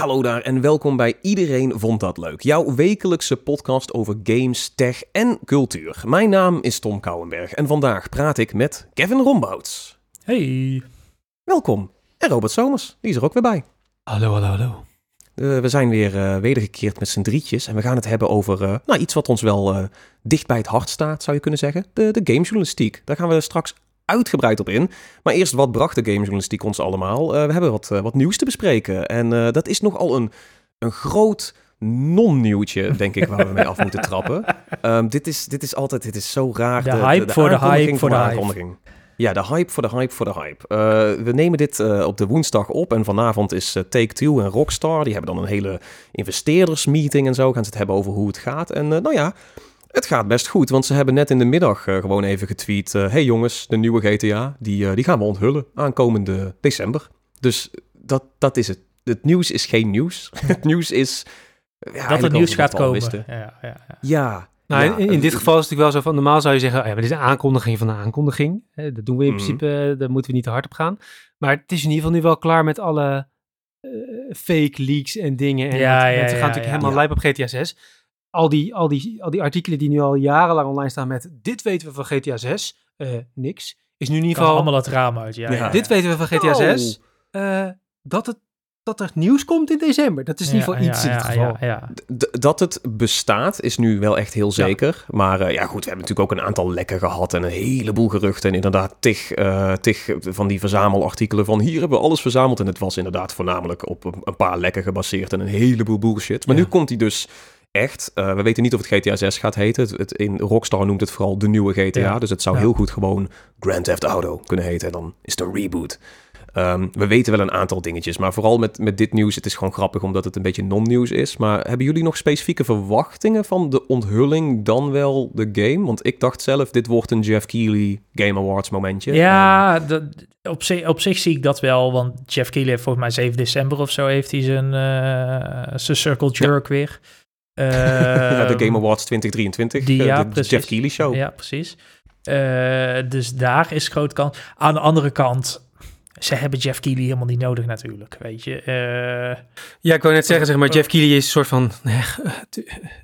Hallo daar en welkom bij Iedereen Vond Dat Leuk, jouw wekelijkse podcast over games, tech en cultuur. Mijn naam is Tom Kouwenberg en vandaag praat ik met Kevin Rombouts. Hey. Welkom. En Robert Somers, die is er ook weer bij. Hallo, hallo, hallo. Uh, we zijn weer uh, wedergekeerd met z'n drietjes en we gaan het hebben over uh, nou, iets wat ons wel dicht bij het hart staat, zou je kunnen zeggen. De, de gamejournalistiek. Daar gaan we straks uitgebreid op in. Maar eerst, wat bracht de gamejournalistiek ons allemaal? Uh, we hebben wat, uh, wat nieuws te bespreken. En uh, dat is nogal een, een groot non-nieuwtje, denk ik, waar we mee af moeten trappen. Um, dit, is, dit is altijd, dit is zo raar. De, de hype de, de voor de hype voor de hype. Ja, de hype voor de hype voor de hype. Uh, we nemen dit uh, op de woensdag op en vanavond is uh, Take-Two en Rockstar. Die hebben dan een hele investeerdersmeeting en zo. Gaan ze het hebben over hoe het gaat. En nou ja, het gaat best goed, want ze hebben net in de middag uh, gewoon even getweet... Uh, hey jongens, de nieuwe GTA, die, uh, die gaan we onthullen aankomende december. Dus dat, dat is het. Het nieuws is geen nieuws. het nieuws is... Ja, dat het nieuws gaat komen. Ja, ja, ja. ja nou, ja, in, in, dit geval is het natuurlijk wel zo van, normaal zou je zeggen, oh ja, maar dit is een aankondiging van een aankondiging. Hè, dat doen we in mm. principe, daar moeten we niet te hard op gaan. Maar het is in ieder geval nu wel klaar met alle uh, fake leaks en dingen. En ja, ja, mensen gaan natuurlijk helemaal lijp op GTA 6 al die, al, die, al die artikelen die nu al jarenlang online staan met dit weten we van GTA 6, uh, eh, niks. Is nu in ieder geval... allemaal het raam uit, ja. ja. Dit weten we van GTA 6, uh, dat, het, dat er nieuws komt in december. Dat is in ieder geval iets in het geval. Dat het bestaat is nu wel echt heel zeker. Maar uh, ja goed, we hebben natuurlijk ook een aantal lekken gehad en een heleboel geruchten. En inderdaad tig, uh, tig van die verzamelartikelen van hier hebben we alles verzameld. En het was inderdaad voornamelijk op een paar lekken gebaseerd en een heleboel bullshit. Maar nu komt hij dus echt. Uh, we weten niet of het GTA 6 gaat heten. Het, het, in Rockstar noemt het vooral de nieuwe GTA. Ja. Dus het zou ja. heel goed gewoon Grand Theft Auto kunnen heten. En dan is het een reboot. Um, we weten wel een aantal dingetjes. Maar vooral met, met dit nieuws, het is gewoon grappig omdat het een beetje non-nieuws is. Maar hebben jullie nog specifieke verwachtingen van de onthulling dan wel de game? Want ik dacht zelf, dit wordt een Jeff Keighley Game Awards momentje. Ja, de, op, zich, op zich zie ik dat wel. Want Jeff Keighley heeft volgens mij 7 december of zo heeft hij zijn, uh, zijn Circle Jerk ja. weer. Ja, de Game Awards 2023, die, ja, de Jeff Keighley show. Ja, precies. Uh, dus daar is groot kans. Aan de andere kant, ze hebben Jeff Keighley helemaal niet nodig natuurlijk, weet je. Uh, ja, ik wou net zeggen, zeg maar, Jeff Keighley is een soort van,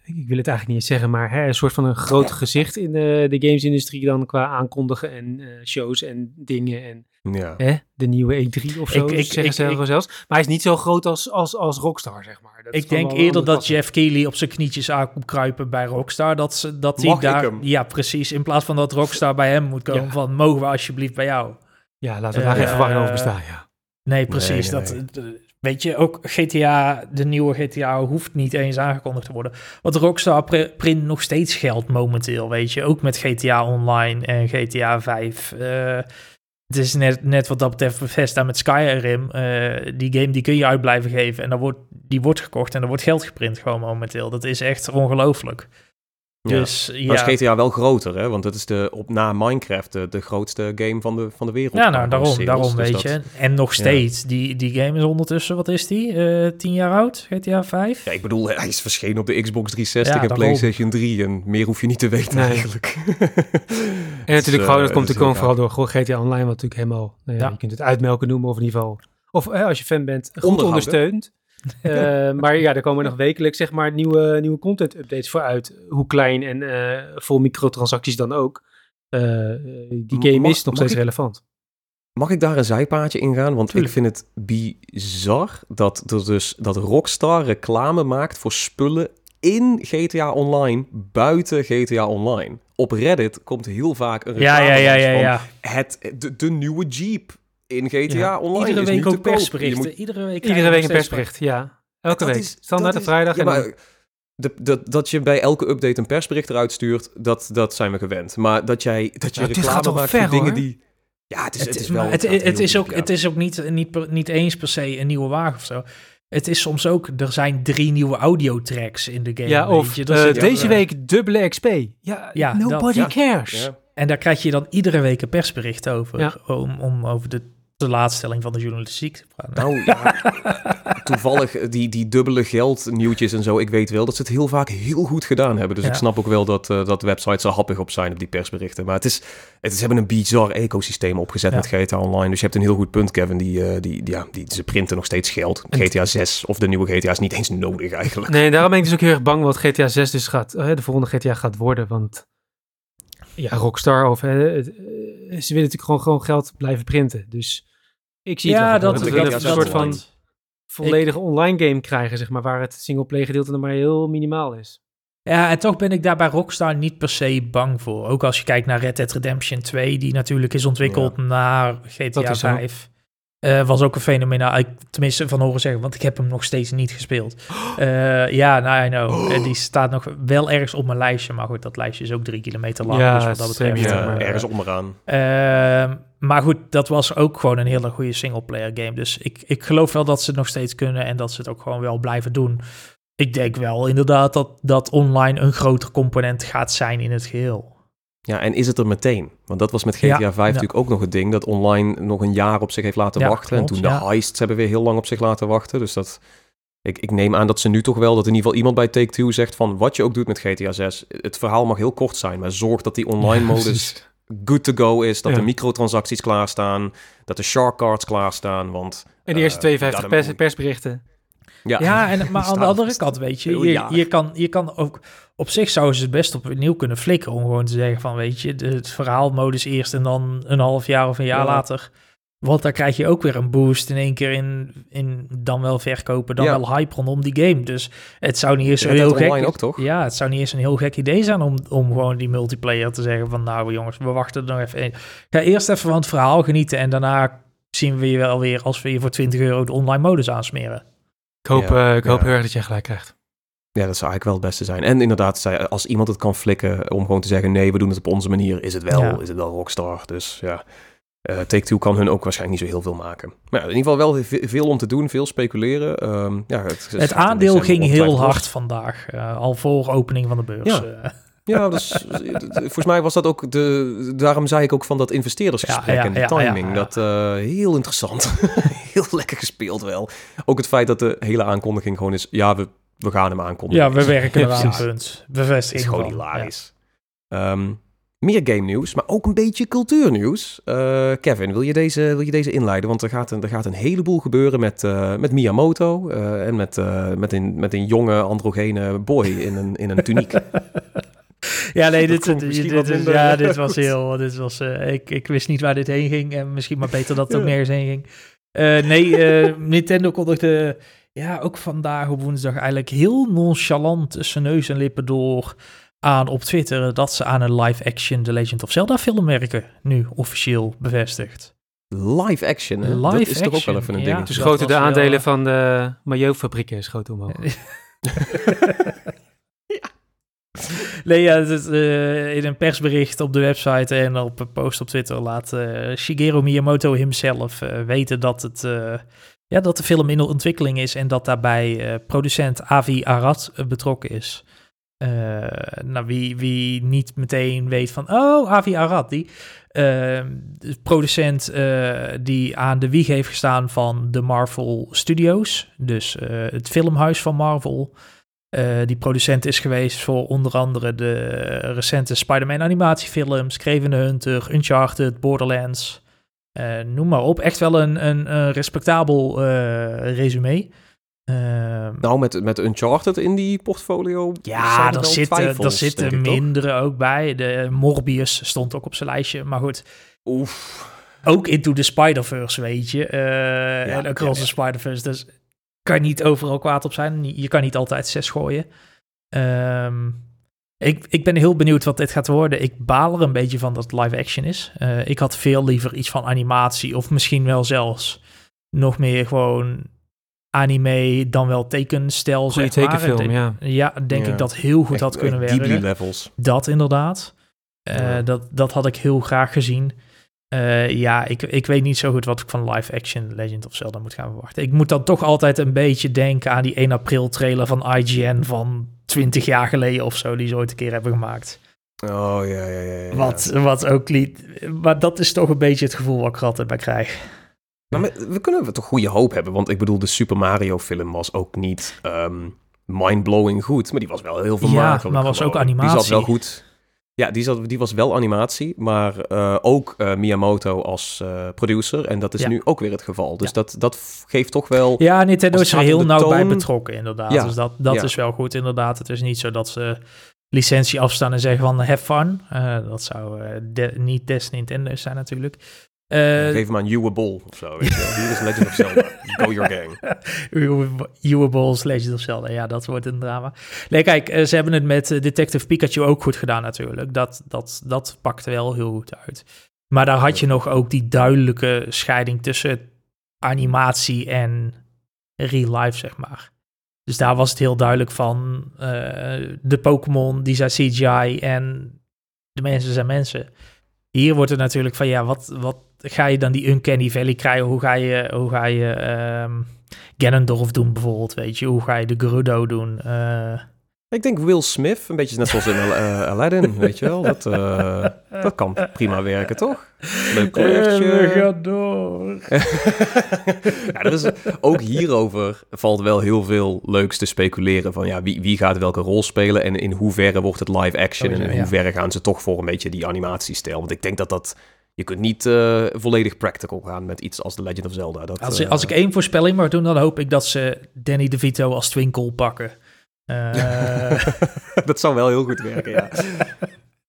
ik wil het eigenlijk niet eens zeggen, maar hè, een soort van een groot gezicht in de, de gamesindustrie dan qua aankondigen en uh, shows en dingen en ja. hè, de nieuwe E3 of zo, ik, ik, zeggen ik, ze zelfs. Maar hij is niet zo groot als, als, als Rockstar, zeg maar. Dat ik denk eerder dat Jeff Keighley op zijn knietjes aan komt kruipen bij Rockstar, dat, ze, dat hij daar, ja precies, in plaats van dat Rockstar bij hem moet komen ja. van, mogen we alsjeblieft bij jou? Ja, laten we daar uh, geen verwarring over bestaan, ja. Nee, precies. Nee, nee, dat, weet je, ook GTA, de nieuwe GTA, hoeft niet eens aangekondigd te worden. Want Rockstar print nog steeds geld momenteel, weet je. Ook met GTA Online en GTA 5. Uh, het is net, net wat dat betreft Bethesda met Skyrim. Uh, die game die kun je uit blijven geven en dan wordt, die wordt gekocht en er wordt geld geprint gewoon momenteel. Dat is echt ongelooflijk. Dus, ja. Maar is GTA wel groter, hè? Want het is de, op, na Minecraft de, de grootste game van de, van de wereld. Ja, nou, daarom, daarom dus weet je. En nog steeds, ja. die, die game is ondertussen, wat is die? Uh, tien jaar oud, GTA 5? Ja, ik bedoel, hij is verschenen op de Xbox 360 ja, en PlayStation 3. En meer hoef je niet te weten nee. eigenlijk. en natuurlijk dus, gewoon, dat uh, komt natuurlijk vooral door gewoon GTA Online, wat natuurlijk helemaal, nou ja, je kunt het uitmelken noemen of in ieder geval... Of als je fan bent, goed ondersteunt. Uh, maar ja, er komen nog wekelijks zeg maar nieuwe, nieuwe content updates voor uit. Hoe klein en uh, vol microtransacties dan ook. Uh, die game mag, is nog steeds ik, relevant. Mag ik daar een zijpaadje in gaan? Want Tuurlijk. ik vind het bizar dat, er dus, dat Rockstar reclame maakt voor spullen in GTA Online, buiten GTA Online. Op Reddit komt heel vaak een reclame ja, ja, ja, ja, ja. van het, de, de nieuwe Jeep in GTA ja. Online Iedere week ook persberichten. Moet... Iedere week, Iedere week een persbericht, ja. Elke week. Is, Standaard op vrijdag. Ja, en de, dat, dat je bij elke update een persbericht eruit stuurt, dat, dat zijn we gewend. Maar dat jij dat je ja, reclame maakt ver, voor dingen die... Ja, het is, het, het is wel... Het, het, het is ook, het is ook niet, niet, niet eens per se een nieuwe wagen of zo. Het is soms ook, er zijn drie nieuwe audiotracks in de game. Ja, of uh, deze week dubbele XP. Ja, ja nobody dat, cares. En daar krijg je dan iedere week een persbericht over. Om, om over de de laatstelling van de journalistiek. Nou ja, toevallig eh, die, die dubbele geldnieuwtjes en zo. Ik weet wel dat ze het heel vaak heel goed gedaan hebben. Dus ik snap ook wel dat, uh, dat websites er happig op zijn op die persberichten. Maar het is, het is, ze hebben een bizar ecosysteem opgezet met GTA Online. Dus je hebt een heel goed punt, Kevin. Die, uh, die, ja, die, ze printen nog steeds geld. GTA 6 of de nieuwe GTA is niet eens nodig eigenlijk. Nee, daarom ben ik dus ook heel erg bang wat GTA 6 dus gaat, de volgende GTA gaat worden. Want ja, Rockstar of hè, ze willen natuurlijk gewoon, gewoon geld blijven printen. Dus ik zie ja, het dat, dat, dat, een soort van volledige online game krijgen, zeg maar, waar het singleplayer gedeelte nog maar heel minimaal is. Ja, en toch ben ik daar bij Rockstar niet per se bang voor. Ook als je kijkt naar Red Dead Redemption 2, die natuurlijk is ontwikkeld naar GTA 5. Uh, was ook een fenomenaal, tenminste van horen zeggen, want ik heb hem nog steeds niet gespeeld. Uh, ja, nou, I know. Oh. die staat nog wel ergens op mijn lijstje, maar goed, dat lijstje is ook drie kilometer lang. Ja, dus wat dat betreft, ja, ergens onderaan. Uh, maar goed, dat was ook gewoon een hele goede singleplayer game. Dus ik, ik geloof wel dat ze het nog steeds kunnen en dat ze het ook gewoon wel blijven doen. Ik denk wel inderdaad dat, dat online een groter component gaat zijn in het geheel. Ja, en is het er meteen? Want dat was met GTA 5 natuurlijk ook nog het ding, dat online nog een jaar op zich heeft laten wachten. en toen de heists hebben weer heel lang op zich laten wachten. Dus dat, ik, ik neem aan dat ze nu toch wel, dat in ieder geval iemand bij Take-Two zegt van, wat je ook doet met GTA 6, het verhaal mag heel kort zijn, maar zorg dat die online modus good to go is, dat de microtransacties klaarstaan, dat de shark cards klaarstaan, want... En die eerste 52 pers, persberichten. Ja, ja en, maar aan de andere kant, weet je, je, je, kan, je kan ook... Op zich zouden ze het best opnieuw kunnen flikken om gewoon te zeggen van, weet je, het verhaalmodus eerst en dan een half jaar of een jaar later. Want daar krijg je ook weer een boost in één keer in, in dan wel verkopen, dan wel hype rondom die game. Dus het zou niet eens een heel gek... Ook, toch? Ja, het zou niet eens een heel gek idee zijn om, om gewoon die multiplayer te zeggen van, nou jongens, we wachten er nog even. Ga eerst even van het verhaal genieten en daarna zien we je wel weer als we je voor 20 euro de online modus aansmeren. Ik hoop, uh, ik hoop heel erg dat jij gelijk krijgt. Ja, dat zou eigenlijk wel het beste zijn. En inderdaad, als iemand het kan flikken om gewoon te zeggen: nee, we doen het op onze manier, is het wel, is het wel Rockstar. Dus ja, uh, Take-Two kan hun ook waarschijnlijk niet zo heel veel maken. Maar ja, in ieder geval wel veel om te doen, veel speculeren. Um, ja, het, het aandeel ging heel hard vandaag, uh, al voor opening van de beurs. Ja. Ja, dus, volgens mij was dat ook de. Daarom zei ik ook van dat investeerdersgesprek ja, ja, en de timing. Dat heel interessant. heel lekker gespeeld wel. Ook het feit dat de hele aankondiging gewoon is. Ja, we we gaan hem aankondigen. Ja, we werken eraan, punt. Bevestiging. is gewoon hilarisch. Um, meer game nieuws, maar ook een beetje cultuurnieuws. Uh, Kevin, wil je, deze, wil je deze inleiden? Want er gaat een, er gaat een heleboel gebeuren met, uh, met Miyamoto uh, en met, met, een, met een jonge androgene boy in een, in een tuniek. ja, nee, dit, dit, dit, ja, dit was heel... Dit was, ik, ik wist niet waar dit heen ging en misschien maar beter dat het ook nergens heen ging. nee, Nintendo kondigde ja, ook vandaag op woensdag eigenlijk heel nonchalant tussen neus en lippen door aan op Twitter dat ze aan een live-action The Legend of Zelda film werken. Nu officieel bevestigd. Live action, hè? Live dat is toch ook wel even een ja, ding. Dus schoten de aandelen van de mayo-fabrieken schoten omhoog. Nee, ja, uh, in een persbericht op de website en op een post op Twitter laat uh, Shigeru Miyamoto hemzelf uh, weten dat het ja, dat de film in ontwikkeling is en dat daarbij producent Avi Arad betrokken is. Nou, wie, wie niet meteen weet van, oh, Avi Arad, die producent die aan de wieg heeft gestaan van de Marvel Studios, dus het filmhuis van Marvel. Die producent is geweest voor onder andere de recente Spider-Man animatiefilms, Kraven the Hunter, Uncharted, Borderlands. Uh, noem maar op. Echt wel een, een, een respectabel uh, resume. Uh, nou, met, met Uncharted in die portfolio. Ja, daar zitten, daar zitten mindere ook bij. De Morbius stond ook op zijn lijstje. Maar goed. Oef. Ook Into the Spider-Verse, weet je. Ja, en Across ja, the Spider-Verse. Dus kan niet overal kwaad op zijn. Je kan niet altijd zes gooien. Um, ik, ik ben heel benieuwd wat dit gaat worden. Ik baal er een beetje van dat het live action is. Uh, ik had veel liever iets van animatie of misschien wel zelfs nog meer gewoon anime dan wel tekenstijl. Goeie zeg maar. tekenfilm, ja. Ja, denk ik dat heel goed had kunnen werken. levels. Dat inderdaad. Uh, dat, dat had ik heel graag gezien. Uh, ja, ik, ik weet niet zo goed wat ik van live action Legend of Zelda moet gaan verwachten. Ik moet dan toch altijd een beetje denken aan die 1 april trailer van IGN van 20 jaar geleden of zo, die ze ooit een keer hebben gemaakt. Oh ja, ja, ja. ja. Wat, wat ook liet. Maar dat is toch een beetje het gevoel wat ik er altijd bij krijg. Maar we kunnen we toch goede hoop hebben, want ik bedoel, de Super Mario film was ook niet um, mindblowing goed, maar die was wel heel vermakelijk. Ja, maar was ook animatie. Die zat wel goed. Ja, die, zat, die was wel animatie, maar uh, ook uh, Miyamoto als uh, producer. En dat is ja. nu ook weer het geval. Dus ja. dat, dat geeft toch wel... Ja, Nintendo is er heel nauw toon... bij betrokken, inderdaad. Ja. Dus dat, dat is wel goed, inderdaad. Het is niet zo dat ze licentie afstaan en zeggen van have fun. dat zou de, niet des Nintendo zijn natuurlijk. Geef hem aan Uwe Ball of zo. Weet je Hier is Legend of Zelda. Go your gang. Legend of Zelda. Ja, dat wordt een drama. Nee, kijk, uh, ze hebben het met uh, Detective Pikachu ook goed gedaan natuurlijk. Dat, dat, dat pakte wel heel goed uit. Maar daar had je nog ook die duidelijke scheiding tussen animatie en real life, zeg maar. Dus daar was het heel duidelijk van de Pokémon, die zijn CGI en de mensen zijn mensen. Hier wordt het natuurlijk van, ja, wat, wat ga je dan die Uncanny Valley krijgen? Hoe ga je, hoe ga je um, Ganondorf doen bijvoorbeeld, weet je? Hoe ga je de Gerudo doen? Uh, ik denk Will Smith, een beetje net zoals in uh, Aladdin, weet je wel. Dat, uh, dat kan prima werken, toch? Leuk kleurtje. En gaat door. ja, er is, ook hierover valt wel heel veel leuks te speculeren. Van ja, wie, wie gaat welke rol spelen en in hoeverre wordt het live action... en in hoeverre gaan ze toch voor een beetje die animatiestijl. Want ik denk dat dat... Je kunt niet uh, volledig practical gaan met iets als The Legend of Zelda. Dat, als, als ik één voorspelling mag doen, dan hoop ik dat ze Danny DeVito als Twinkle pakken. Uh... dat zou wel heel goed werken, ja.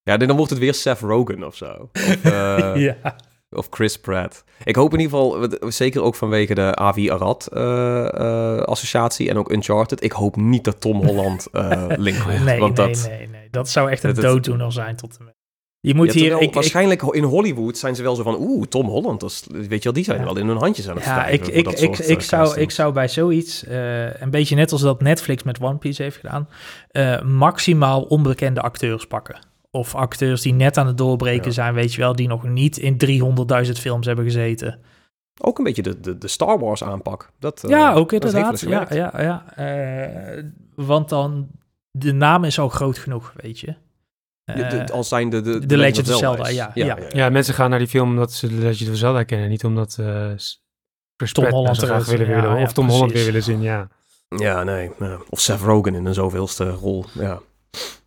ja, dan wordt het weer Seth Rogen of zo. Of, uh, ja. of Chris Pratt. Ik hoop in ieder geval, zeker ook vanwege de Avi Arad uh, associatie en ook Uncharted. Ik hoop niet dat Tom Holland link wordt. Nee, want nee, dat, nee, nee. Dat zou echt een dooddoener zijn tot en met. Je moet hier... ik, waarschijnlijk in Hollywood zijn ze wel zo van... Oeh, Tom Holland, dat is, weet je wel, die zijn wel in hun handjes aan het ja, ik, ik, ik, ik, zou, ik zou bij zoiets, uh, een beetje net als dat Netflix met One Piece heeft gedaan... Uh, maximaal onbekende acteurs pakken. Of acteurs die net aan het doorbreken zijn, weet je wel... die nog niet in 300.000 films hebben gezeten. Ook een beetje de, de, de Star Wars aanpak. Dat, ja, ook inderdaad. Ja, ja, ja. want dan, de naam is al groot genoeg, weet je. Uh, als zijn de, de, de, Legend of Zelda, ja, ja, ja, ja. mensen gaan naar die film omdat ze de Legend of Zelda kennen, niet omdat uh, Tom Holland graag willen, willen of Tom Holland weer willen zien, ja. Ja, nee. Of Seth Rogen in een zoveelste rol, ja.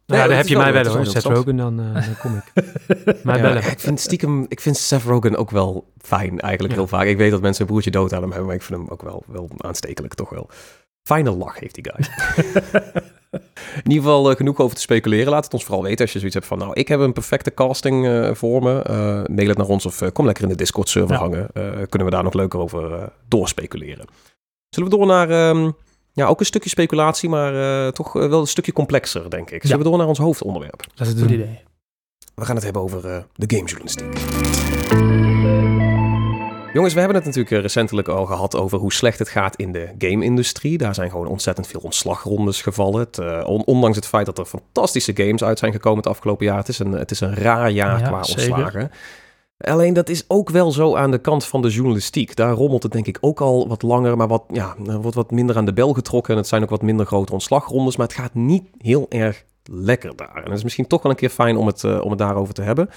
Nee, ja, heb je mij wel hoor. Seth Rogen, dan, uh, dan kom ik. mij bellen. ik vind stiekem, ik vind Seth Rogen ook wel fijn eigenlijk heel vaak. Ik weet dat mensen een broertje dood aan hem hebben, maar ik vind hem ook wel, wel aanstekelijk toch wel. Fijne lach heeft die guy. In ieder geval uh, genoeg over te speculeren. Laat het ons vooral weten als je zoiets hebt van... nou, ik heb een perfecte casting uh, voor me. Uh, mail het naar ons of kom lekker in de Discord-server ja. hangen. kunnen we daar nog leuker over doorspeculeren. Zullen we door naar... Um, ja, ook een stukje speculatie, maar toch wel een stukje complexer, denk ik. Zullen ja. we door naar ons hoofdonderwerp? Dat is een goed idee. We gaan het hebben over de gamejournalistiek. Jongens, we hebben het natuurlijk eh, recentelijk al gehad over hoe slecht het gaat in de game-industrie. Daar zijn gewoon ontzettend veel ontslagrondes gevallen. Het, uh, ondanks het feit dat er fantastische games uit zijn gekomen het afgelopen jaar. Het is een, het is een raar jaar qua ontslagen. Alleen dat is ook wel zo aan de kant van de journalistiek. Daar rommelt het denk ik ook al wat langer, maar wat, ja, er wordt wat minder aan de bel getrokken. En het zijn ook wat minder grote ontslagrondes, maar het gaat niet heel erg lekker daar. En het is misschien toch wel een keer fijn om het, uh, om het daarover te hebben.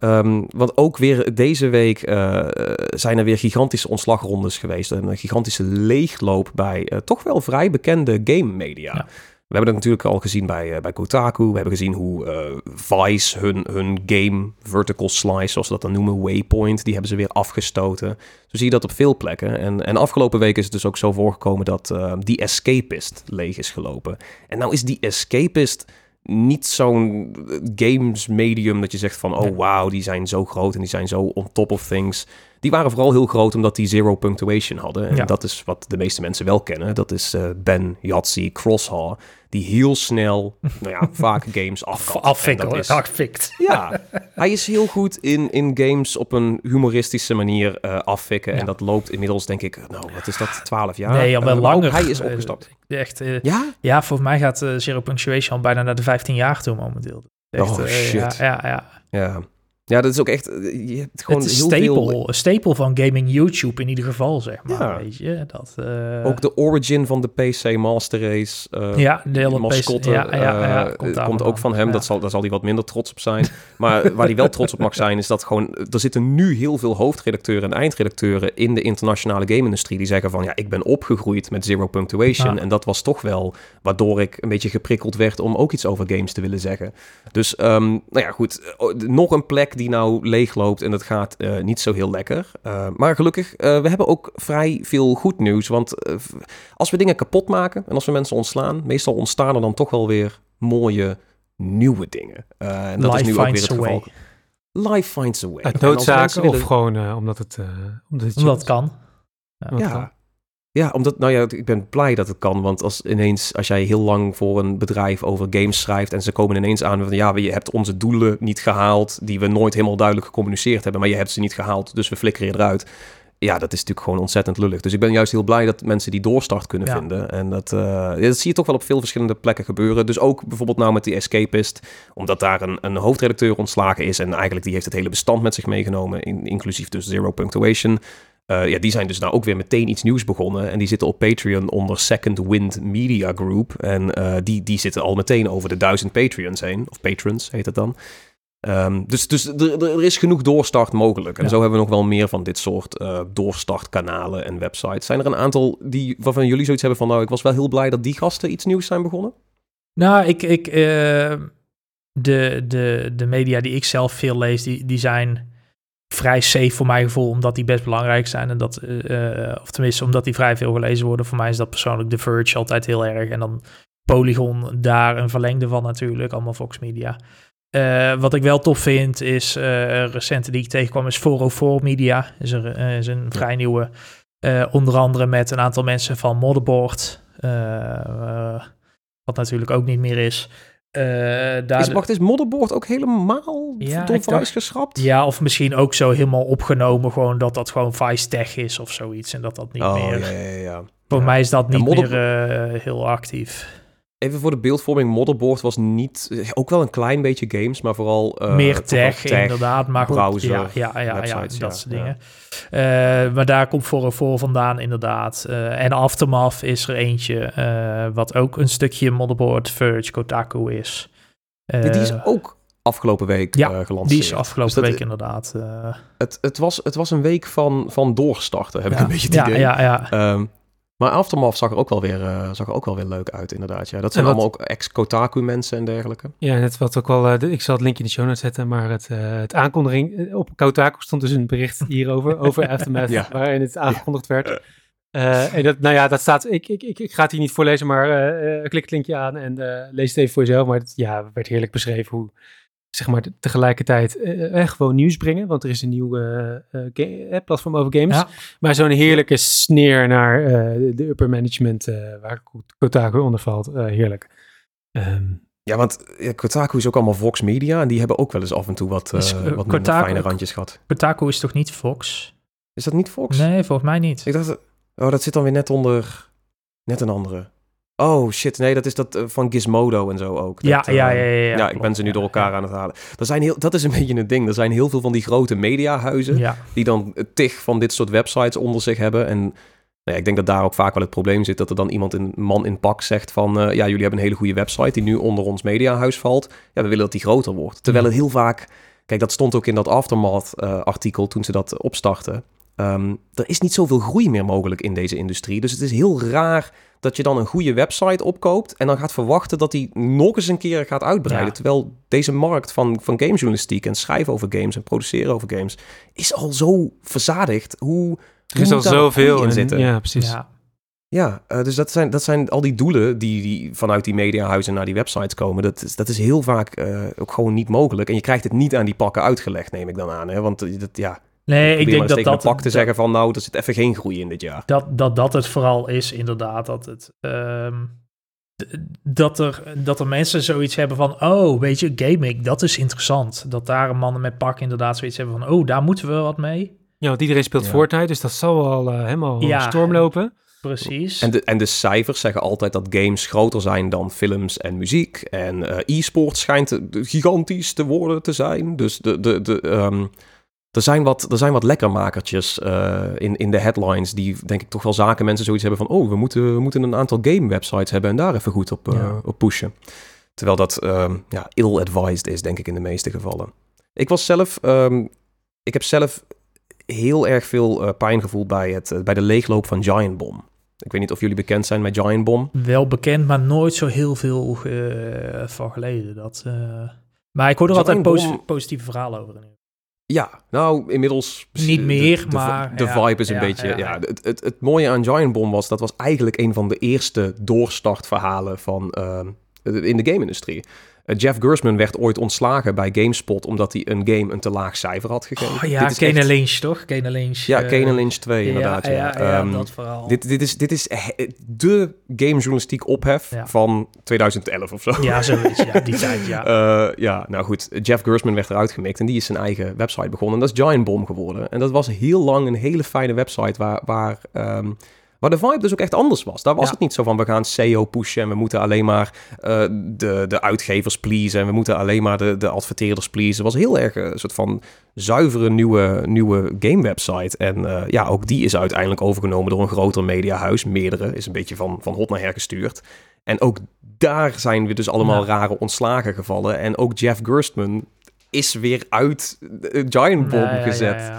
Um, want ook weer deze week uh, zijn er weer gigantische ontslagrondes geweest. Een gigantische leegloop bij uh, toch wel vrij bekende game media. Ja. We hebben dat natuurlijk al gezien bij, uh, bij Kotaku. We hebben gezien hoe Vice hun, hun game vertical slice, zoals ze dat dan noemen, Waypoint, die hebben ze weer afgestoten. Zo zie je dat op veel plekken. En, en afgelopen week is het dus ook zo voorgekomen dat die Escapist leeg is gelopen. En nou is die Escapist niet zo'n games medium dat je zegt van, oh wauw, die zijn zo groot en die zijn zo on top of things. Die waren vooral heel groot omdat die zero punctuation hadden. En dat is wat de meeste mensen wel kennen. Dat is uh, Ben, Yahtzee, Crosshaw die heel snel, nou ja, vaak games afkapt. Affikt, Ja, hij is heel goed in, in games op een humoristische manier uh, affikken. En dat loopt inmiddels, denk ik, nou, wat is dat, 12 jaar? Nee, al wel uh, langer. hij is opgestapt. Echt, ja? Ja, volgens mij gaat Zero Punctuation al bijna naar de 15 jaar toe momenteel. Echt, oh, shit. ja, ja, ja. ja. Ja, dat is ook echt. Eh, je hebt gewoon het heel staple, veel. staple van gaming YouTube in ieder geval, zeg maar. Ja. Weet je, dat, uh... Ook de origin van de PC Master Race. Uh, ja, de hele mascotte. Ja, ja, ja, komt, komt ook van hem. Dat zal, daar zal hij wat minder trots op zijn. maar waar hij wel trots op mag zijn, is dat gewoon. Er zitten nu heel veel hoofdredacteuren en eindredacteuren in de internationale game-industrie. Die zeggen van ja, ik ben opgegroeid met zero punctuation. En dat was toch wel waardoor ik een beetje geprikkeld werd om ook iets over games te willen zeggen. Dus, um, nou ja, goed. Nog een plek die nou leegloopt en dat gaat uh, niet zo heel lekker. Uh, maar gelukkig, uh, we hebben ook vrij veel goed nieuws. Want als we dingen kapot maken en als we mensen ontslaan, meestal ontstaan er dan toch wel weer mooie nieuwe dingen. en dat Life is nu ook weer het geval. Life finds a way. Uit noodzaken of gewoon omdat het, omdat het, omdat het kan. Ja, ja. Ja, omdat, nou ja, ik ben blij dat het kan. Want als ineens, als jij heel lang voor een bedrijf over games schrijft en ze komen ineens aan van ja, je hebt onze doelen niet gehaald, die we nooit helemaal duidelijk gecommuniceerd hebben, maar je hebt ze niet gehaald, dus we flikkeren eruit. Ja, dat is natuurlijk gewoon ontzettend lullig. Dus ik ben juist heel blij dat mensen die doorstart kunnen vinden. En dat, uh, dat zie je toch wel op veel verschillende plekken gebeuren. Dus ook bijvoorbeeld nou met die Escapist, omdat daar een, een hoofdredacteur ontslagen is en eigenlijk die heeft het hele bestand met zich meegenomen, in, inclusief dus Zero Punctuation. Uh, ja, die zijn dus nou ook weer meteen iets nieuws begonnen. En die zitten op Patreon onder Second Wind Media Group. En uh, die, die zitten al meteen over de duizend Patreons heen. Of patrons heet het dan. Um, dus dus er, er is genoeg doorstart mogelijk. En ja. zo hebben we nog wel meer van dit soort uh, doorstartkanalen en websites. Zijn er een aantal die, waarvan jullie zoiets hebben van... nou, ik was wel heel blij dat die gasten iets nieuws zijn begonnen? Nou, ik... ik de, de, de media die ik zelf veel lees, die, die zijn vrij safe voor mijn gevoel, omdat die best belangrijk zijn. En dat, uh, of tenminste, omdat die vrij veel gelezen worden. Voor mij is dat persoonlijk The Verge altijd heel erg. En dan Polygon daar een verlengde van natuurlijk, allemaal Fox Media. Uh, wat ik wel tof vind, is uh, recente die ik tegenkwam, is 404 Media. Is, er, is een vrij nieuwe, onder andere met een aantal mensen van Motherboard. wat natuurlijk ook niet meer is. Uh, daar is, wacht, is Modderboard ook helemaal ja, door Vice geschrapt? Ja, of misschien ook zo helemaal opgenomen, gewoon dat dat gewoon Vice Tech is of zoiets. En dat dat niet oh, meer... Ja, ja, ja. Voor mij is dat niet meer uh, heel actief. Even voor de beeldvorming, Motherboard was niet, ook wel een klein beetje games, maar vooral... Uh, Meer tech, tech, inderdaad, maar browser, ja, ja, ja, ja dat ja, soort dingen. Uh, maar daar komt voor voor vandaan inderdaad. Uh, en Aftermath is er eentje, wat ook een stukje Motherboard Verge Kotaku is. die is ook afgelopen week ja, gelanceerd. die is afgelopen dus week inderdaad. Het, het, was, het was een week van, van doorstarten, heb ik een beetje het ja, idee. Ja, ja. Um, maar Aftermath zag er ook wel weer, uh, zag er ook wel weer leuk uit, inderdaad. Ja, dat zijn allemaal ook ex-Kotaku mensen en dergelijke. Ja, net wat ook wel, uh, ik zal het linkje in de show notes zetten, maar het, uh, het aankondiging, op Kotaku stond dus een bericht hierover, over Aftermath, ja. waarin het aangekondigd werd. en dat, nou ja, dat staat, ik, ik, ik, ik ga het hier niet voorlezen, maar klik het linkje aan en lees het even voor jezelf. Maar het ja, werd heerlijk beschreven hoe zeg maar tegelijkertijd uh, gewoon nieuws brengen. Want er is een nieuw uh, platform over games. Maar zo'n heerlijke sneer naar de upper management waar Kotaku onder valt. heerlijk. Um, ja, want Kotaku is ook allemaal Vox Media. En die hebben ook wel eens af en toe wat, is, wat Kotaku, fijne randjes gehad. Kotaku is toch niet Fox? Is dat niet Fox? Nee, volgens mij niet. Ik dacht, oh, dat zit dan weer net onder net een andere. Oh shit, nee, dat is dat uh, van Gizmodo en zo ook. Dat, ja, ja, ja, ja, ja, ja. ik ben ze nu door elkaar aan het halen. Er zijn heel, dat is een beetje het ding. Er zijn heel veel van die grote mediahuizen die dan tig van dit soort websites onder zich hebben. En nou ja, ik denk dat daar ook vaak wel het probleem zit dat er dan iemand, een man in pak, zegt van uh, ja, jullie hebben een hele goede website die nu onder ons mediahuis valt. Ja, we willen dat die groter wordt. Terwijl het heel vaak, kijk, dat stond ook in dat aftermath uh, artikel toen ze dat opstarten. Um, er is niet zoveel groei meer mogelijk in deze industrie. Dus het is heel raar dat je dan een goede website opkoopt en dan gaat verwachten dat die nog eens een keer gaat uitbreiden. Terwijl deze markt van, van gamejournalistiek en schrijven over games en produceren over games is al zo verzadigd. Hoe er is al zoveel in zitten. Ja, precies. Ja. Ja, uh, dus dat zijn, dat zijn al die doelen die, die vanuit die mediahuizen naar die websites komen. Dat is, dat is heel vaak uh, ook gewoon niet mogelijk. En je krijgt het niet aan die pakken uitgelegd, neem ik dan aan. Hè? Want dat, ja, Nee, ik denk dat dat... pak te zeggen van nou, er zit even geen groei in dit jaar. Dat dat, dat het vooral is, inderdaad. Dat, het, um, dat, er, dat er mensen zoiets hebben van... Oh, weet je, gaming, dat is interessant. Dat daar mannen met pak inderdaad zoiets hebben van... Oh, daar moeten we wat mee. Ja, want iedereen speelt ja. Fortnite, dus dat zal wel uh, helemaal ja, storm lopen. Precies. En de, en de cijfers zeggen altijd dat games groter zijn dan films en muziek. En uh, e-sport schijnt gigantisch te worden te zijn. Dus de, de, de, um, er, zijn wat, er zijn wat lekkermakertjes uh, in, in de headlines... die denk ik toch wel zaken mensen zoiets hebben van... oh, we moeten, we moeten een aantal game websites hebben... en daar even goed op, uh, ja. op pushen. Terwijl dat um, ja, ill-advised is, denk ik, in de meeste gevallen. Ik was zelf... Um, ik heb zelf heel erg veel uh, pijn gevoeld bij, het, bij de leegloop van Giant Bomb. Ik weet niet of jullie bekend zijn met Giant Bomb. Wel bekend, maar nooit zo heel veel van geleden. Dat, maar ik hoor er Giant altijd posi positieve verhalen over. Ja, nou, inmiddels... Niet meer, de, maar... De, ja, vibe is een ja, beetje... Ja, Ja, het, het, het mooie aan Giant Bomb was... dat was eigenlijk een van de eerste doorstartverhalen van... in de game-industrie. Uh, Jeff Gersman werd ooit ontslagen bij GameSpot omdat hij een game een te laag cijfer had gegeven. Oh, ja, Kane echt... Lynch toch? Kane Lynch. Ja, uh, Kane Lynch 2 inderdaad. Ja, ja, ja, um, dat verhaal. Dit, dit, is, dit is de gamejournalistiek ophef van 2011 of zo. Ja, zoiets. Ja, die tijd, ja. Uh, ja, nou goed. Jeff Gersman werd eruit gemikt en die is zijn eigen website begonnen. En dat is Giant Bomb geworden. En dat was heel lang een hele fijne website waar... waar um, maar de vibe dus ook echt anders was. Daar was ja. het niet zo van, we gaan SEO pushen en we moeten alleen maar uh, de, de uitgevers pleasen en we moeten alleen maar de, de adverteerders pleasen. Het was heel erg een soort van zuivere nieuwe, nieuwe game website. En uh, ja, ook die is uiteindelijk overgenomen door een groter mediahuis. Meerdere, is een beetje van, van hot naar her gestuurd. En ook daar zijn we dus allemaal ja. rare ontslagen gevallen. En ook Jeff Gerstmann is weer uit Giant Bomb ja, gezet.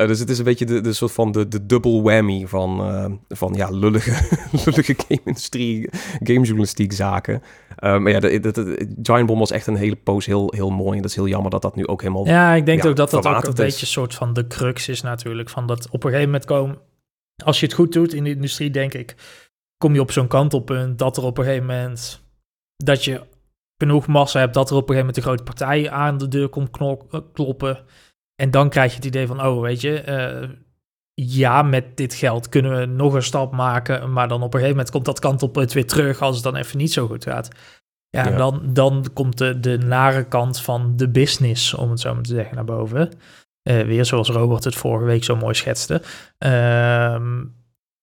Uh, dus het is een beetje de, de soort van de, de double whammy van, uh, van ja, lullige, lullige game-industrie, gamejournalistiek zaken. Uh, maar ja, de, de, de, Giant Bomb was echt een hele poos heel, heel mooi. En dat is heel jammer dat dat nu ook helemaal Ja, ik denk ja, ook dat dat ook een is. beetje een soort van de crux is natuurlijk. Van dat op een gegeven moment komen, als je het goed doet in de industrie, denk ik, kom je op zo'n kantelpunt dat er op een gegeven moment, dat je genoeg massa hebt, dat er op een gegeven moment een grote partij aan de deur komt kloppen. En dan krijg je het idee van, oh, weet je, uh, ja, met dit geld kunnen we nog een stap maken, maar dan op een gegeven moment komt dat kantelpunt weer terug als het dan even niet zo goed gaat. Ja, ja. Dan, dan komt de, de nare kant van de business, om het zo maar te zeggen, naar boven. Uh, weer zoals Robert het vorige week zo mooi schetste. Uh,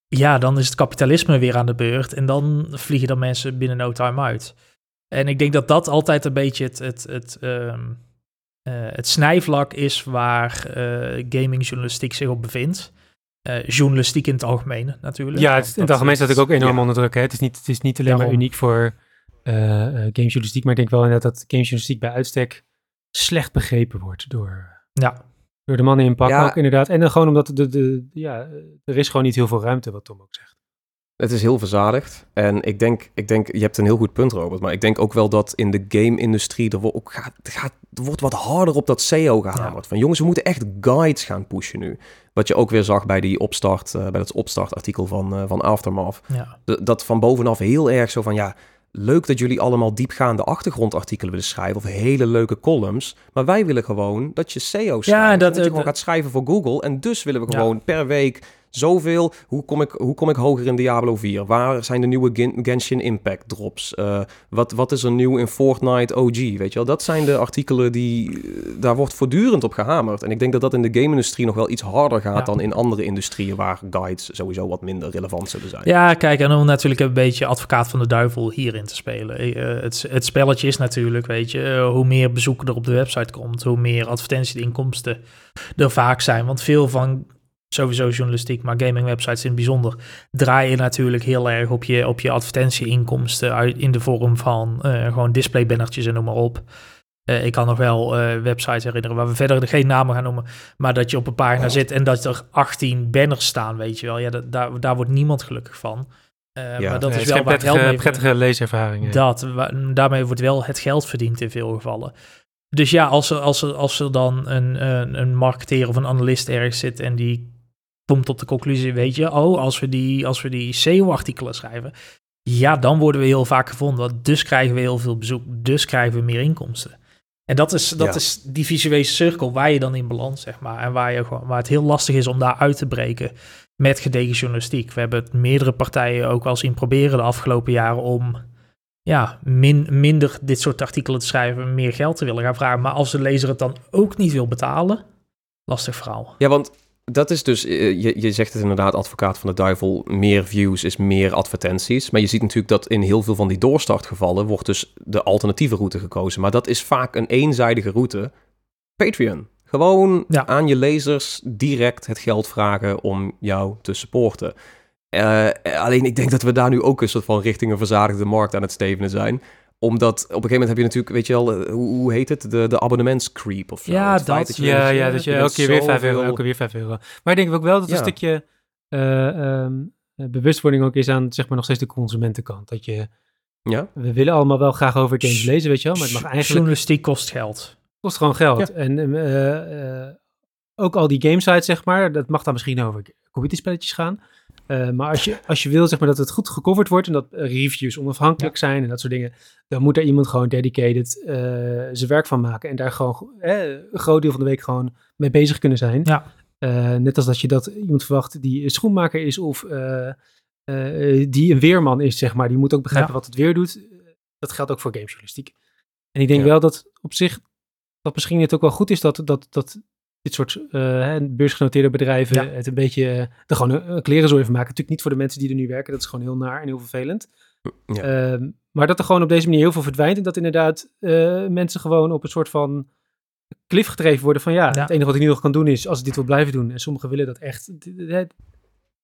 ja, dan is het kapitalisme weer aan de beurt en dan vliegen dan mensen binnen no time uit. En ik denk dat dat altijd een beetje het, het, het um, uh, het snijvlak is waar uh, gamingjournalistiek zich op bevindt. Uh, journalistiek in het algemeen natuurlijk. Ja, het, in het algemeen staat ik ook enorm ja. onder druk. Hè? Het, is niet, het is niet alleen Daarom. maar uniek voor gamejournalistiek, maar ik denk wel inderdaad dat gamejournalistiek bij uitstek slecht begrepen wordt door, ja. door de mannen in pak ja. ook inderdaad. En dan gewoon omdat de, de, de, ja, er is gewoon niet heel veel ruimte, wat Tom ook zegt. Het is heel verzadigd. En ik denk, ik denk, je hebt een heel goed punt, Robert. Maar ik denk ook wel dat in de game-industrie er, ook gaat, gaat, er wordt wat harder op dat SEO gehamerd. Ja. Van jongens, we moeten echt guides gaan pushen nu. Wat je ook weer zag bij die opstart, uh, bij dat opstartartikel van, uh, van Aftermath. Ja. De, dat van bovenaf heel erg zo van ja. Leuk dat jullie allemaal diepgaande achtergrondartikelen willen schrijven of hele leuke columns. Maar wij willen gewoon dat je SEO schrijft. Ja, dat, dat je gewoon gaat schrijven voor Google. En dus willen we gewoon ja. per week zoveel. Hoe kom, ik, hoe kom ik hoger in Diablo 4? Waar zijn de nieuwe Gen Genshin Impact drops? Uh, wat, wat is er nieuw in Fortnite OG? Weet je wel, dat zijn de artikelen die... Uh, daar wordt voortdurend op gehamerd. En ik denk dat dat in de game-industrie nog wel iets harder gaat ja. dan in andere industrieën... waar guides sowieso wat minder relevant zullen zijn. Ja, kijk, en om natuurlijk een beetje advocaat van de duivel hierin te spelen. Uh, het, het spelletje is natuurlijk, weet je... hoe meer bezoeken er op de website komt... hoe meer advertentieinkomsten er vaak zijn. Want veel van sowieso journalistiek, maar gaming websites in het bijzonder, draaien natuurlijk heel erg op je, op je advertentieinkomsten uit, in de vorm van uh, gewoon displaybannertjes en noem maar op. Uh, ik kan nog wel uh, websites herinneren waar we verder geen namen gaan noemen, maar dat je op een pagina oh. zit en dat er 18 banners staan, weet je wel. Ja, dat, daar, daar wordt niemand gelukkig van. Uh, ja, maar dat nee, is wel waar prettige, geld mee prettige leeservaring. Dat, daarmee wordt wel het geld verdiend in veel gevallen. Dus ja, als er, als er, als er dan een, een, een marketeer of een analist ergens zit en die komt tot de conclusie, weet je, oh, als we die, als we die SEO-artikelen schrijven, ja, dan worden we heel vaak gevonden. Dus krijgen we heel veel bezoek, dus krijgen we meer inkomsten. En dat is, dat ja. is die visuele cirkel waar je dan in belandt, zeg maar. En waar, je gewoon, waar het heel lastig is om daar uit te breken met gedegen journalistiek. We hebben het meerdere partijen ook al zien proberen de afgelopen jaren om ja, min, minder dit soort artikelen te schrijven, meer geld te willen gaan vragen. Maar als de lezer het dan ook niet wil betalen, lastig verhaal. Ja, want dat is dus, eh, je, je zegt het inderdaad, advocaat van de duivel, meer views is meer advertenties. Maar je ziet natuurlijk dat in heel veel van die doorstartgevallen wordt dus de alternatieve route gekozen. Maar dat is vaak een eenzijdige route. Patreon. Gewoon aan je lezers direct het geld vragen om jou te supporten. Uh, alleen ik denk dat we daar nu ook een soort van richting een verzadigde markt aan het stevenen zijn omdat op een gegeven moment heb je natuurlijk, weet je wel, eh, hoe, hoe heet het? De, de abonnementscreep of zo. Ja, dat, ja, ja, dat je elke keer weer 5 euro, elke weer 5 euro. Maar ik denk ook wel dat een stukje uh, um, bewustwording ook is aan, zeg maar, nog steeds de consumentenkant. Dat je, ja? we willen allemaal wel graag over games lezen, weet je wel, maar het mag eigenlijk... Journalistiek kost geld. Kost gewoon geld. En uh, ook al die gamesites, zeg maar, dat mag dan misschien over computerspelletjes gaan. Uh, maar als je, als je wil zeg maar, dat het goed gecoverd wordt en dat reviews onafhankelijk zijn en dat soort dingen, dan moet er iemand gewoon dedicated uh, zijn werk van maken en daar gewoon eh, een groot deel van de week gewoon mee bezig kunnen zijn. Ja. Uh, net als dat je dat iemand verwacht die een schoenmaker is of die een weerman is, zeg maar. Die moet ook begrijpen wat het weer doet. Dat geldt ook voor gamejournalistiek. En ik denk wel dat op zich, dat misschien het ook wel goed is dat, dat, dat dit soort uh, beursgenoteerde bedrijven het een beetje uh, er gewoon een, klerenzooi van maken. Natuurlijk niet voor de mensen die er nu werken. Dat is gewoon heel naar en heel vervelend. Ja. Ehm, maar dat er gewoon op deze manier heel veel verdwijnt. En dat inderdaad uh, mensen gewoon op een soort van klif gedreven worden van ja, het enige wat ik nu nog kan doen is als ik dit wil blijven doen. En sommigen willen dat echt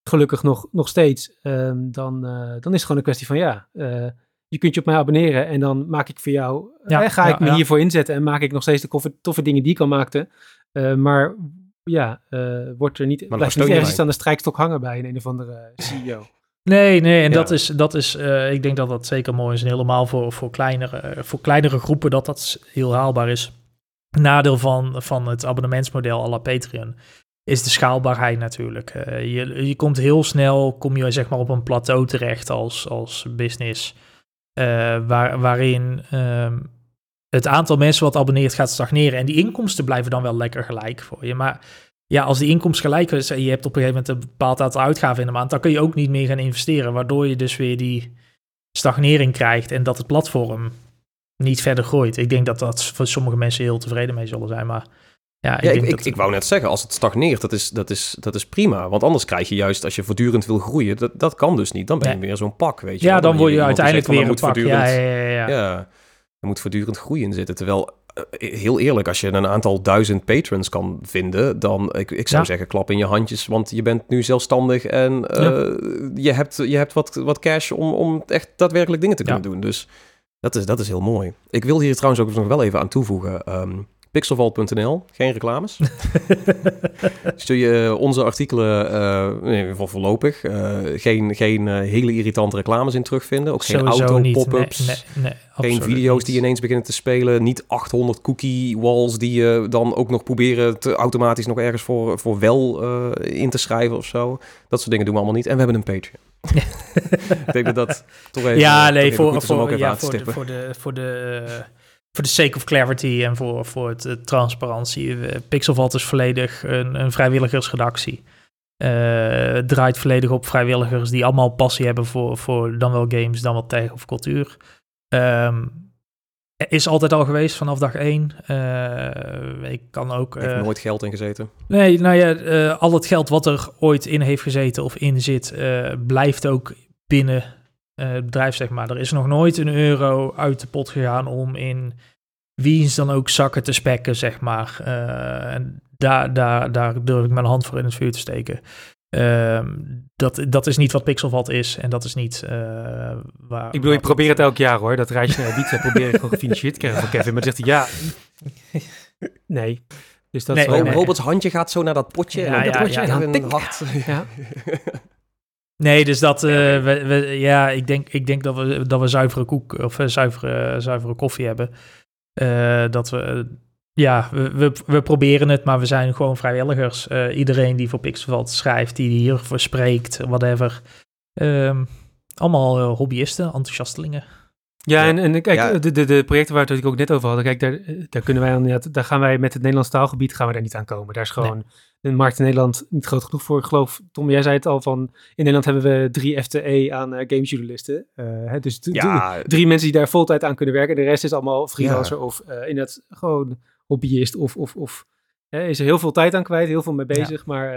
gelukkig nog, nog steeds. Um, dan, dan is het gewoon een kwestie van ja, je kunt je op mij abonneren en dan maak ik voor jou, ja, ga ik me hiervoor inzetten en maak ik nog steeds de toffe, toffe dingen die ik kan maken. Uh, maar ja, uh, wordt er niet, maar blijft niet ergens aan de strijkstok hangen bij een, een of andere CEO. Nee, nee, en dat is, dat is uh, ik denk dat dat zeker mooi is. En helemaal voor, voor, kleinere, voor kleinere groepen dat dat heel haalbaar is. Nadeel van, van het abonnementsmodel à la Patreon is de schaalbaarheid natuurlijk. Uh, je, je komt heel snel, kom je zeg maar op een plateau terecht als, als business. Uh, waar, waarin um, het aantal mensen wat abonneert gaat stagneren. En die inkomsten blijven dan wel lekker gelijk voor je. Maar ja, als die inkomsten gelijk is en je hebt op een gegeven moment een bepaald aantal uitgaven in de maand, dan kun je ook niet meer gaan investeren. Waardoor je dus weer die stagnering krijgt en dat het platform niet verder groeit. Ik denk dat dat voor sommige mensen heel tevreden mee zullen zijn. Maar ja, ik, ik, ik, wou net zeggen, als het stagneert, dat is, dat, is, dat is prima. Want anders krijg je juist, als je voortdurend wil groeien, dat, dat kan dus niet. Dan ben je weer zo'n pak, weet je Ja, dan, word je, uiteindelijk weer een pak. Ja, ja, ja, ja. ja. Er moet voortdurend groei in zitten. Terwijl, eh, heel eerlijk, als je een aantal duizend patrons kan vinden, dan, ik, ik zou zeggen, klap in je handjes, want je bent nu zelfstandig en uh, je hebt, je hebt wat, wat cash om, om echt daadwerkelijk dingen te kunnen doen. Dus dat is, dat is heel mooi. Ik wil hier trouwens ook nog wel even aan toevoegen. Um, Pixelval.nl, geen reclames. Stuur je eh, onze artikelen, uh, nee, voor voorlopig, uh, geen, geen hele irritante reclames in terugvinden. Ook geen auto-pop-ups. Nee, nee, nee, geen video's die ineens beginnen te spelen. Niet 800 cookie walls die je dan ook nog proberen te automatisch nog ergens voor, voor wel in te schrijven of zo. Dat soort dingen doen we allemaal niet. En we hebben een Patreon. Ik denk dat dat toch even... Ja, nee, voor, voor, ja, voor, de, voor de... Voor de voor de sake of clarity en voor, voor het, het transparantie. Pixelvat is volledig een, een vrijwilligersredactie. Uh, draait volledig op vrijwilligers die allemaal passie hebben voor, voor dan wel games, dan wel tech of cultuur. Um, is altijd al geweest vanaf dag één. Uh, ik kan ook. Uh, heeft nooit geld in gezeten. Nee, nou ja, al het geld wat er ooit in heeft gezeten of in zit, blijft ook binnen uh, bedrijf, zeg maar. Er is nog nooit een euro uit de pot gegaan om in wiens dan ook zakken te spekken, zeg maar. Uh, en daar, daar, daar durf ik mijn hand voor in het vuur te steken. Uh, dat, dat is niet wat Pixelvat is en dat is niet uh, waar... Ik bedoel, ik probeer het elk jaar hoor. Dat reisje naar Ibiza probeer ik gewoon gefinancierd te krijgen van Kevin. Maar dan zegt hij, ja, nee. Dus dat nee, nee, Roberts handje gaat zo naar dat potje ja, en dan ja, potje ja, en dan hart. Ja. Nee, dus dat, uh, we, we, ja, ik denk, ik denk dat we, dat we zuivere koek of uh, zuivere, zuivere koffie hebben. Uh, dat we, ja, we, we, we, proberen het, maar we zijn gewoon vrijwilligers. iedereen die voor Pixelvalt schrijft, die hiervoor spreekt, whatever. Um, allemaal hobbyisten, enthousiastelingen. Ja, en, en kijk, de, de, de projecten waar we het ook net over hadden, kijk, daar, daar kunnen wij aan, daar gaan wij met het Nederlands taalgebied gaan we daar niet aan komen. Daar is gewoon de markt in Nederland niet groot genoeg voor. Ik geloof, Tom, jij zei het al van, in Nederland hebben we drie FTE aan uh, gamejournalisten. Uh, dus drie mensen die daar voltijd aan kunnen werken. De rest is allemaal freelancer of uh, in het gewoon hobbyist of, of, of is er heel veel tijd aan kwijt, heel veel mee bezig, maar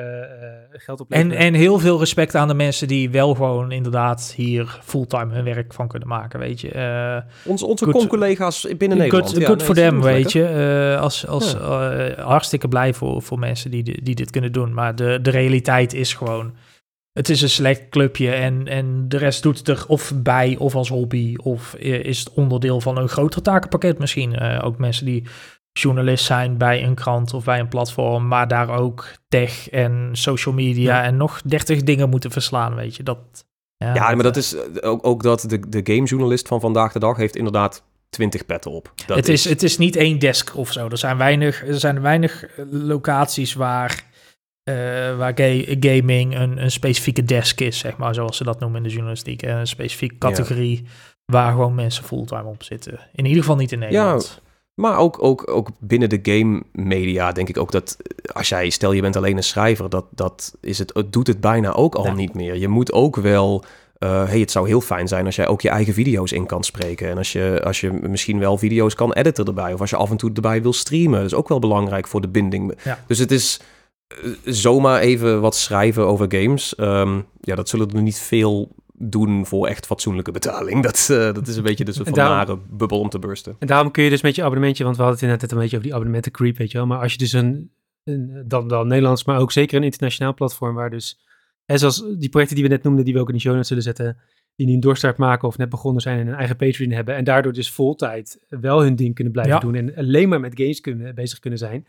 geld op. En, en heel veel respect aan de mensen die wel gewoon inderdaad hier fulltime hun werk van kunnen maken, weet je. onze onze collega's binnen Nederland. Good, good for them, weet je. als als hartstikke blij voor, voor mensen die, die dit kunnen doen. Maar de, de realiteit is gewoon het is een select clubje en, en de rest doet het er of bij of als hobby of is het onderdeel van een groter takenpakket misschien. Uh, ook mensen die journalist zijn bij een krant of bij een platform, maar daar ook tech en social media en nog dertig dingen moeten verslaan, weet je. Dat, ja, ja maar dat is eh, ook, ook dat de, de gamejournalist van vandaag de dag heeft inderdaad 20 petten op. Dat het, is, het is niet één desk of zo. Er zijn weinig, er zijn weinig locaties waar uh, waar gaming een, een specifieke desk is, zeg maar, zoals ze dat noemen in de journalistiek. En een specifieke categorie waar gewoon mensen fulltime op zitten. In ieder geval niet in Nederland. Ja, maar ook, ook, ook binnen de game media denk ik ook dat als jij, stel je bent alleen een schrijver, dat, dat is het, het doet het bijna ook al niet meer. Je moet ook wel. Uh, hey, het zou heel fijn zijn als jij ook je eigen video's in kan spreken. En als je, als je misschien wel video's kan editen erbij. Of als je af en toe erbij wil streamen. Dat is ook wel belangrijk voor de binding. Dus het is eh, zomaar even wat schrijven over games. Ehm, ja, dat zullen er niet veel doen voor echt fatsoenlijke betaling. Dat, uh, dat is een beetje de soort van nare bubbel om te bursten. En daarom kun je dus met je abonnementje, want we hadden het net een beetje over die abonnementen creep, weet je wel. Maar als je dus een, een dan, dan Nederlands, maar ook zeker een internationaal platform waar dus, en zoals die projecten die we net noemden, die we ook in de show notes zullen zetten, die nu een doorstart maken of net begonnen zijn en een eigen Patreon hebben en daardoor dus voltijd wel hun ding kunnen blijven doen en alleen maar met games kunnen, bezig kunnen zijn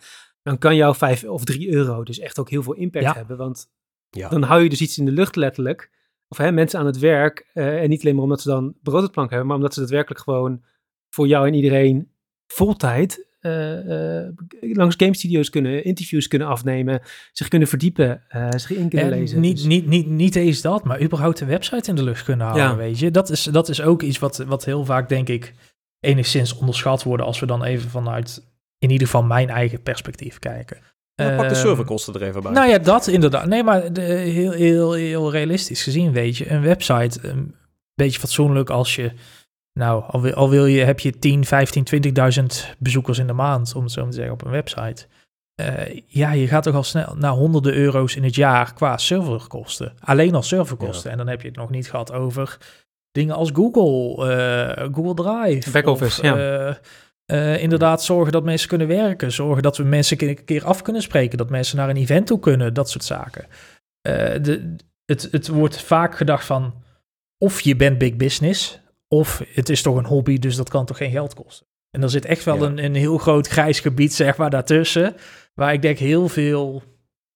dan kan jouw 5 of 3 euro dus echt ook heel veel impact hebben. Want ja. dan hou je dus iets in de lucht letterlijk. Of hè, mensen aan het werk. Uh, en niet alleen maar omdat ze dan brood op plank hebben, maar omdat ze daadwerkelijk gewoon voor jou en iedereen voltijd uh, uh, langs game studios kunnen, interviews kunnen afnemen, zich kunnen verdiepen, zich in kunnen lezen. Niet, dus. niet, niet, niet eens dat, maar überhaupt de website in de lucht kunnen houden, ja. weet je. Dat is, dat is ook iets wat, wat heel vaak, denk ik, enigszins onderschat worden als we dan even vanuit in ieder geval mijn eigen perspectief kijken. Ja, pak de ehm, serverkosten er even bij. Nou ja, dat inderdaad. Nee, maar de, heel, heel, heel realistisch gezien, weet je, een website een beetje fatsoenlijk als je, nou, al wil, al wil je, heb je 10, 15, 20.000 bezoekers in de maand, om het zo te zeggen, op een website. Uh, ja, je gaat toch al snel naar honderden euro's in het jaar qua serverkosten. Alleen al serverkosten. En dan heb je het nog niet gehad over dingen als Google, uh, Google Drive. Backoffice, ja. Uh, uh, inderdaad zorgen dat mensen kunnen werken. Zorgen dat we mensen een keer af kunnen spreken. Dat mensen naar een event toe kunnen. Dat soort zaken. Uh, de, het, het wordt vaak gedacht van... of je bent big business... of het is toch een hobby, dus dat kan toch geen geld kosten. En er zit echt wel een, een heel groot grijs gebied, zeg maar, daartussen... waar ik denk heel veel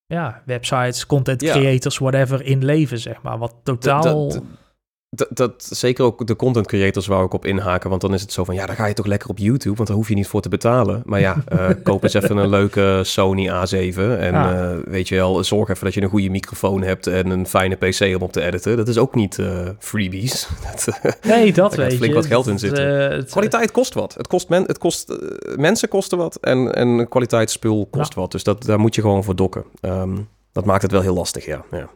ja, websites, content creators, whatever, in leven, zeg maar. Wat totaal... Dat, dat, zeker ook de content creators wou ik op inhaken. Want dan is het zo van, ja, dan ga je toch lekker op YouTube. Want daar hoef je niet voor te betalen. Maar ja, uh, koop eens even een leuke Sony A7. En uh, weet je wel, zorg even dat je een goede microfoon hebt. En een fijne PC om op te editen. Dat is ook niet uh, freebies. dat, nee, dat weet flink wat geld in zitten. Kwaliteit kost wat. Het kost, men, het kost mensen kosten wat. En, en kwaliteitsspul kost wat. Dus dat, daar moet je gewoon voor dokken. Um, dat maakt het wel heel lastig, ja. ja.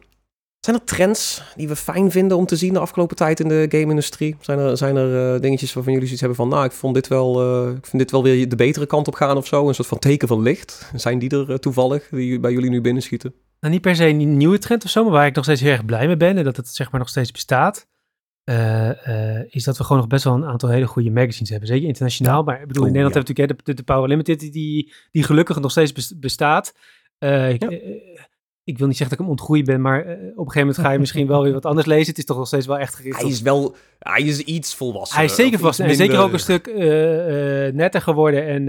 Zijn er trends die we fijn vinden om te zien de afgelopen tijd in de game-industrie? Zijn er, zijn er uh, dingetjes waarvan jullie zoiets hebben van, nou, ik, vond dit wel, uh, ik vind dit wel weer de betere kant op gaan of zo? Een soort van teken van licht. Zijn die er uh, toevallig, die bij jullie nu binnenschieten? Nou, niet per se een nieuwe trend of zo, maar waar ik nog steeds heel erg blij mee ben en dat het zeg maar nog steeds bestaat. is dat we gewoon nog best wel een aantal hele goede magazines hebben. Zeker internationaal, maar ik bedoel, in Nederland ja. hebben we natuurlijk de, de, Power Limited, die, die gelukkig nog steeds bestaat. Ja ik wil niet zeggen dat ik hem ontgroeid ben, maar uh, op een gegeven moment ga je misschien wel weer wat anders lezen. Het is toch nog steeds wel echt gericht. Hij is wel, hij is iets volwassen. Hij is zeker volwassen. En zeker ook een stuk uh, uh, netter geworden. En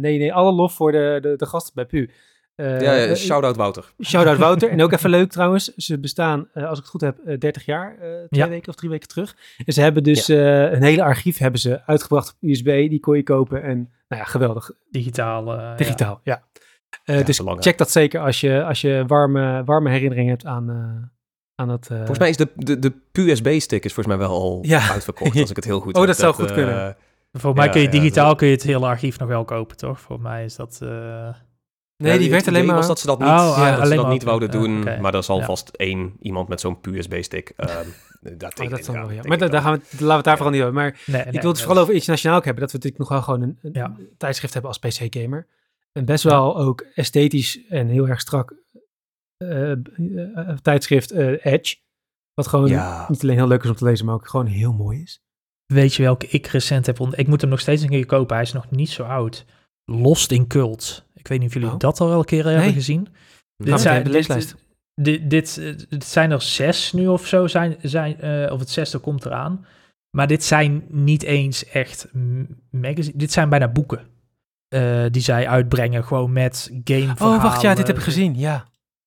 nee, nee, alle lof voor de, de, de gasten bij Pu. ja, shout-out Wouter. Shout-out Wouter. en ook even leuk trouwens, ze bestaan, als ik het goed heb, 30 jaar, twee weken of drie weken terug. En ze hebben dus een hele archief hebben ze uitgebracht op USB, die kon je kopen. En nou ja, geweldig. Digitaal. Digitaal, ja. Uh, dus check dat zeker als je, als je warme, warme herinneringen hebt aan, uh, aan het... Uh... Volgens mij is de, de, de USB-stick is volgens mij wel al ja. uitverkocht, als ik het heel goed Oh, dat zou goed kunnen. Volgens mij kun je digitaal kun je het hele archief nog wel kopen, toch? Volgens mij is dat... Nee, die werd alleen maar... was dat ze dat niet, oh, ja, dat ze dat niet wouden doen, okay. maar er zal vast één iemand met zo'n USB-stick... Um, dat, oh, dat wel, ja. Maar daar gaan we, laten we het daar vooral niet over. Maar nee, ik wil het vooral over internationaal hebben, dat we natuurlijk nog wel gewoon een, een tijdschrift hebben als PC-gamer. Best wel ook esthetisch en heel erg strak tijdschrift Edge. Wat gewoon niet alleen heel leuk is om te lezen, maar ook gewoon heel mooi is. Weet je welke ik recent heb ontdekt? Ik moet hem nog steeds een keer kopen. Hij is nog niet zo oud. Lost in Cult. Ik weet niet of jullie oh. dat al een keer hebben gezien. Dit zijn, de leeslijst. Dit, dit, dit, zijn er zes nu of zo. Zijn, zijn, of het zesde komt eraan. Maar dit zijn niet eens echt magazine. Dit zijn bijna boeken. Uh, die zij uitbrengen. Gewoon met game Oh, wacht, ja, dit heb ik gezien. Ja.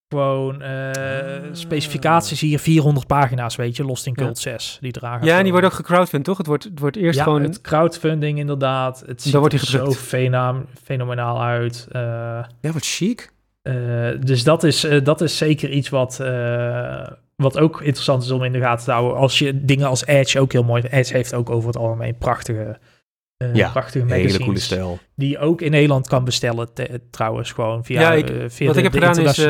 Gewoon uh, specificaties hier, 400 pagina's, weet je, Lost in Cult 6. Die dragen. Ja, en die worden ook gecrowdfund, toch? Het wordt, het wordt eerst ja, gewoon... het crowdfunding inderdaad. Het ziet wordt er zo fenomenaal uit. Uh, ja, wat chic. Dus dat is, dat is zeker iets wat, wat ook interessant is om in de gaten te houden. Als je dingen als Edge ook heel mooi... Edge heeft ook over het algemeen prachtige... ja, prachtige magazines. hele coole stijl. Die je ook in Nederland kan bestellen, trouwens, gewoon via, ja, ik, via wat ik heb gedaan is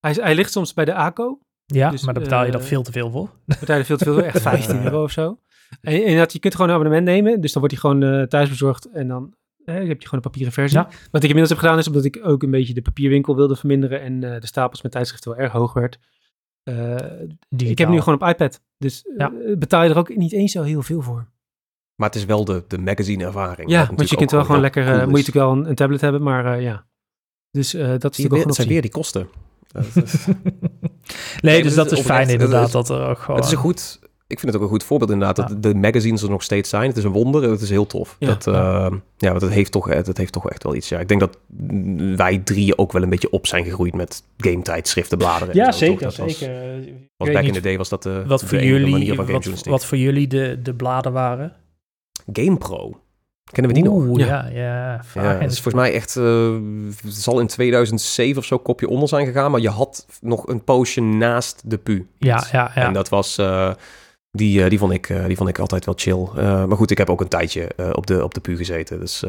hij, hij ligt soms bij de ACO. Ja, dus, maar daar betaal je dan eh, veel te veel voor. Betaal je veel te veel voor, echt 15 euro of zo. En, en dat, je kunt gewoon een abonnement nemen, dus dan wordt hij gewoon uh, thuis bezorgd en dan heb je gewoon een papieren versie. Wat ik inmiddels heb gedaan is omdat ik ook een beetje de papierwinkel wilde verminderen en uh, de stapels met tijdschriften wel erg hoog werd. ik heb nu gewoon op iPad, dus betaal je er ook niet eens zo heel veel voor. Maar het is wel de, de magazine ervaring. Ja, want je kunt wel gewoon lekker, moet je natuurlijk wel een, een tablet hebben, maar ja. Dus dat is natuurlijk Het zijn weer die kosten. nee, dus dat is fijn inderdaad. dat er ook gewoon... Het is een goed... Ik vind het ook een goed voorbeeld inderdaad, dat de magazines er nog steeds zijn. Het is een wonder, het is heel tof. Ja, dat, uh, ja want het heeft, toch, het heeft toch echt wel iets. Ja, ik denk dat wij drie ook wel een beetje op zijn gegroeid met game tijdschriften, bladeren. Ja, zeker, zeker. Was, back in the day was dat de, wat voor jullie, wat, wat, voor jullie de, de bladen waren? GamePro. Kennen we die nog? Ja, ja. ja, het is volgens mij echt, uh, zal in 2007 of zo kopje onder zijn gegaan, maar je had nog een poosje naast de pu. Ja, ja, ja. En dat was, uh, die, uh, die, vond ik, die vond ik altijd wel chill. maar goed, ik heb ook een tijdje op, de, op de pu gezeten, dus...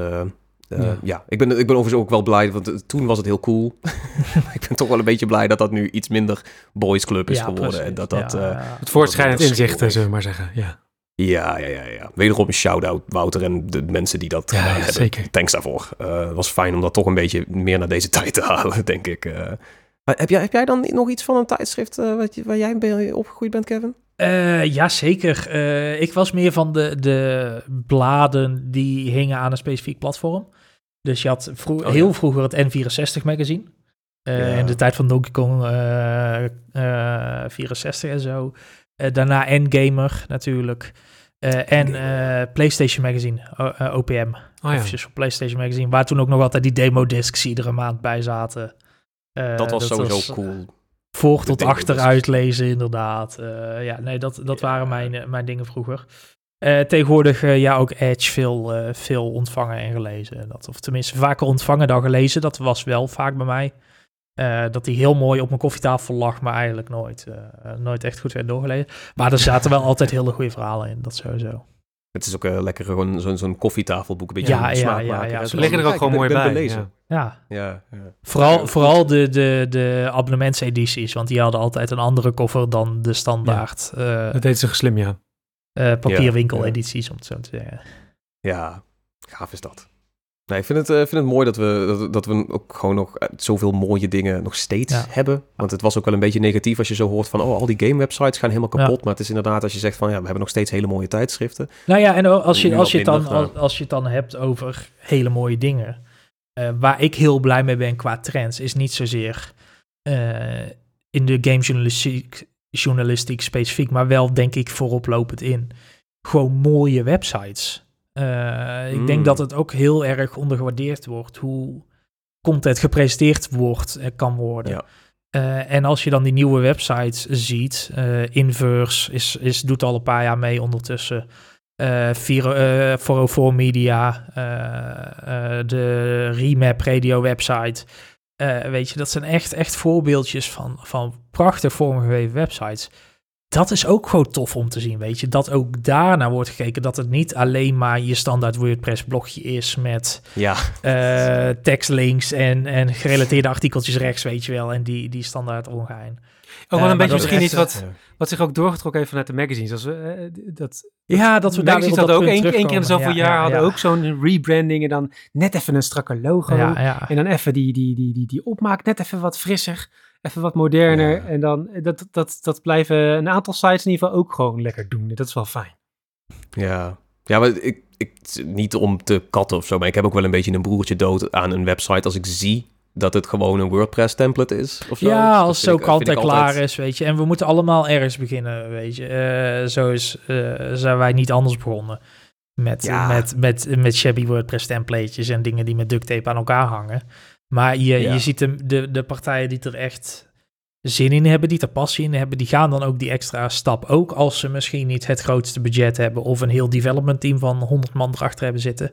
Ja. ja. ik ben, ik ben overigens ook wel blij, want toen was het heel cool. ik ben toch wel een beetje blij dat dat nu iets minder boys club is geworden. En dat dat, het voortschrijdend inzicht, zullen we maar zeggen. Ja. Ja, ja, ja, ja. Wederom een shout-out, Wouter en de mensen die dat ja, hebben. Zeker. Thanks daarvoor. Uh, het was fijn om dat toch een beetje meer naar deze tijd te halen, denk ik. Uh, heb, jij, heb jij dan nog iets van een tijdschrift uh, wat je, waar jij bij opgegroeid bent, Kevin? ja, zeker. ik was meer van de, de bladen die hingen aan een specifiek platform. Dus je had oh, heel vroeger het N64 magazine. In de tijd van Donkey Kong 64 en zo. daarna N-Gamer natuurlijk. Uh, en uh, PlayStation Magazine, uh, OPM. Oh, ja. PlayStation Magazine. Waar toen ook nog altijd die demo discs iedere maand bij zaten. dat was sowieso cool. Voor tot achteruit lezen, inderdaad. ja, nee, dat, dat waren mijn, mijn dingen vroeger. tegenwoordig, ja, ook Edge veel, veel ontvangen en gelezen. Dat, of tenminste, vaker ontvangen dan gelezen. Dat was wel vaak bij mij. Uh, dat hij heel mooi op mijn koffietafel lag, maar eigenlijk nooit, uh, nooit echt goed werd doorgelezen. Maar er zaten wel altijd hele goede verhalen in, dat sowieso. Het is ook uh, lekker gewoon zo'n zo'n koffietafelboek, een beetje ja, ja, ja, ja, Ze liggen er ook gewoon mooi bij. Lezen. Ja. Ja. ja. Vooral, vooral de, de, de abonnementsedities, want die hadden altijd een andere koffer dan de standaard. Uh, dat deed ze slim, ja. papierwinkel-edities, om het zo te zeggen. Ja, gaaf is dat. Nee, ik vind het, uh, vind het mooi dat we, dat, dat, we ook gewoon nog eh, zoveel mooie dingen nog steeds hebben. Want het was ook wel een beetje negatief als je zo hoort van... oh, al die game websites gaan helemaal kapot. Maar het is inderdaad als je zegt van... ja, we hebben nog steeds hele mooie tijdschriften. Nou ja, en als je, als je, het, dan, als, als, je het dan hebt over hele mooie dingen... Uh, waar ik heel blij mee ben qua trends... is niet zozeer in de gamejournalistiek journalistiek specifiek... maar wel denk ik vooroplopend in... gewoon mooie websites... Uh, ik denk hmm. dat het ook heel erg ondergewaardeerd wordt hoe content gepresenteerd wordt en kan worden. Ja. Uh, en als je dan die nieuwe websites ziet, uh, Inverse is, is, doet al een paar jaar mee ondertussen. Uh, 404 Media, de Remap Radio website. weet je, dat zijn echt, echt voorbeeldjes van, van prachtig vormgegeven websites dat is ook gewoon tof om te zien, weet je. Dat ook daarna wordt gekeken dat het niet alleen maar je standaard WordPress blogje is met ja. uh, tekstlinks en, en gerelateerde artikeltjes rechts, weet je wel. En die, die standaard ongein. Ook wel een beetje misschien iets wat, wat zich ook doorgetrokken heeft vanuit de magazines. Als we, dat, ja, dat we daar dat ook één, keer in zoveel jaar hadden ook zo'n rebranding en dan net even een strakke logo. En dan even die, die, die, die, die opmaak net even wat frisser, even wat moderner. En dan dat, dat, dat blijven een aantal sites in ieder geval ook gewoon lekker doen. Dat is wel fijn. Ja, ja maar ik, ik, niet om te katten of zo, maar ik heb ook wel een beetje een broertje dood aan een website als ik zie dat het gewoon een WordPress template is. Of zo. Ja, als zo kant en klaar is, weet je. En we moeten allemaal ergens beginnen, weet je. Uh, zo is, uh, zijn wij niet anders begonnen. Met, met, met, met shabby WordPress templates en dingen die met duct tape aan elkaar hangen. Maar je, je ziet de, de, de partijen die er echt zin in hebben, die er passie in hebben, die gaan dan ook die extra stap. Ook als ze misschien niet het grootste budget hebben of een heel development team van 100 man erachter hebben zitten.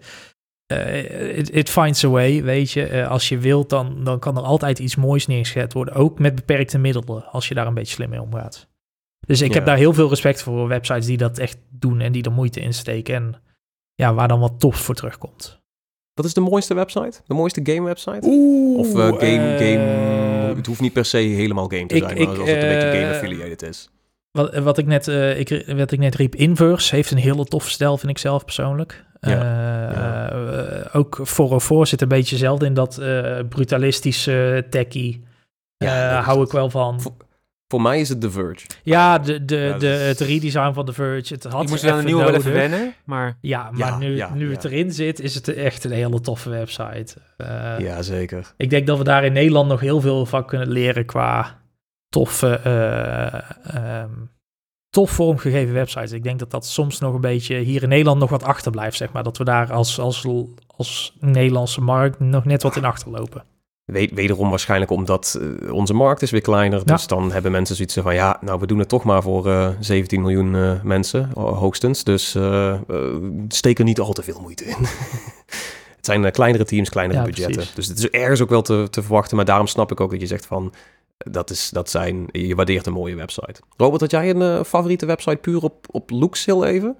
Uh, it, finds a way, weet je. Uh, als je wilt, dan, dan kan er altijd iets moois neergezet worden. Ook met beperkte middelen, als je daar een beetje slim mee omgaat. Dus ik heb daar heel veel respect voor websites die dat echt doen en die er moeite in steken. En ja, waar dan wat tof voor terugkomt. Wat is de mooiste website? De mooiste game website? Oeh, of uh, game, game... Het hoeft niet per se helemaal game te zijn, maar als het een beetje game affiliated is. Wat, wat, ik net, ik, wat ik net riep, Inverse heeft een hele toffe stijl, vind ik zelf persoonlijk. Ja, uh, Ook 404 zit een beetje zelden in dat brutalistische techie. Ja, hou ik wel van. Voor, mij is het The Verge. Ja, de, de, de, het redesign van The Verge. Het had je moest wel een nieuwe even wennen, maar... Ja, maar nu, nu het erin zit, is het echt een hele toffe website. ja, zeker. Ik denk dat we daar in Nederland nog heel veel van kunnen leren qua toffe... Um, tof vormgegeven websites. Ik denk dat dat soms nog een beetje hier in Nederland nog wat achterblijft, zeg maar. Dat we daar als, als, als Nederlandse markt nog net wat in achterlopen. Wederom waarschijnlijk omdat uh, onze markt is weer kleiner. Dus dan hebben mensen zoiets van, ja, nou, we doen het toch maar voor uh, eh, 17 miljoen uh, mensen, hoogstens. Dus steek er niet al te veel moeite in. het zijn kleinere teams, kleinere budgetten. Dus het is ergens ook wel te, te verwachten. Maar daarom snap ik ook dat je zegt van, dat, is, dat zijn, je waardeert een mooie website. Robert, had jij een uh, favoriete website puur op, op looks heel even?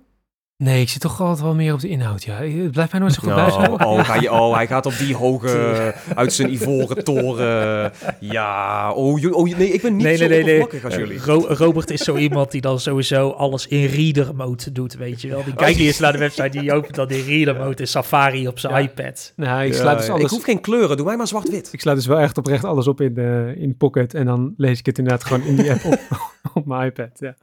Nee, ik zit toch altijd wel meer op de inhoud, ja. Het blijft mij nooit zo goed bij. Oh, oh, ga je, oh, hij gaat op die hoge, uit zijn ivoren toren. Ja, oh, oh nee, ik ben niet nee, zo nee, nee, als jullie. Robert is zo iemand die dan sowieso alles in reader mode doet, weet je wel. Die kijkt niet eens naar de website, die opent dan in reader mode in Safari op zijn iPad. Nou, ik, sluit dus alles... ik hoef geen kleuren, doe mij maar zwart-wit. Ik sluit dus wel echt oprecht alles op in, de, in Pocket en dan lees ik het inderdaad gewoon in die app op, op mijn iPad, ja.